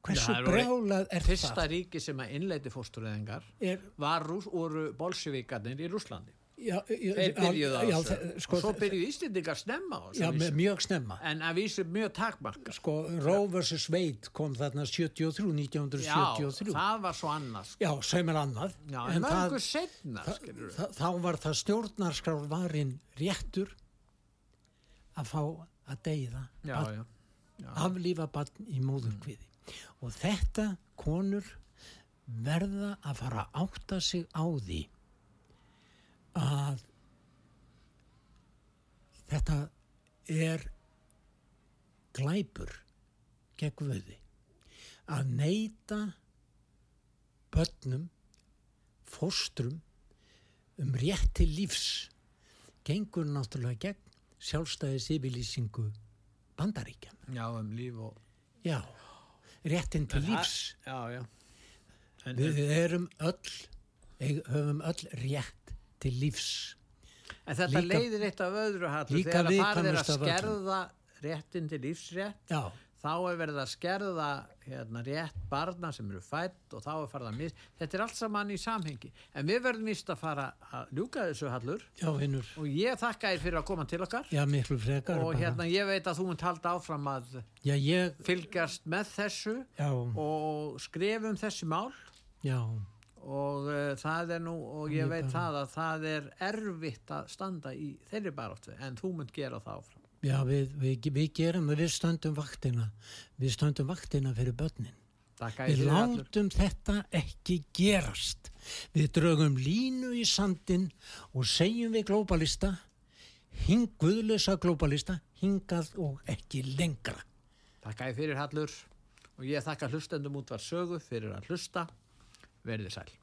Hversu brjálað er Fyrsta það? ríki sem að innleiti fóstureyðingar Er, var voru bolsjevíkarnir í Rúslandi. Já, já, Þeir byrjuðu á já, þessu. þe- sko, og svo byrjuðu Íslendingar snemma á þessu. já, vísu. mjög snemma. En að vísu mjög takmarka. Sko, Roe vs. Wade kom þarna 73, Já, 1973. það var svo annars. Já, sem er annað. Já, en, mörgu setna, Þa, skilur þa, þá var það stjórnarskrár varinn réttur að fá að deyða Já, barn, já. aflífa barn í móðurkviði og þetta konur verða að fara að átta sig á því að þetta er glæpur gegn vöði að neyta börnum fóstrum um rétt til lífs gengur náttúrulega gegn sjálfstæði sivilísingu bandaríkjan. Já, um líf og... Já, réttin til En lífs. Já, já. En, Við erum öll, höfum öll rétt til lífs. En þetta Líka- leiðir eitt af öðru hallu þegar að viðkvæmust að skerða réttin til lífsrétt Já, þá er verið að skerða hérna, rétt barna sem eru fætt og þá er farið að mis þetta er allt saman í samhengi. En við verðum vist að fara að ljúka þessu hallur. Já, og ég þakka þér fyrir að koma til okkar. Já, miklu frekar. og hérna ég veit að þú munt halda áfram að Já, ég, fylgjast með þessu já, og skrifum þessi mál. Já, og uh, það er nú og ég veit það að það er erfitt að standa í þeirri baráttu en þú munt gera það áfram já, við, við, við gerum, við stöndum vaktina, við stöndum vaktina fyrir börnin. Við látum þetta ekki gerast. Við draugum línu í sandin og segjum við glóbalista, hing, guðlösa glóbalista, hingað og ekki lengra. Þakka ég fyrir Hallur og ég þakka hlustendum út var sögu fyrir að hlusta. Verðið sæl.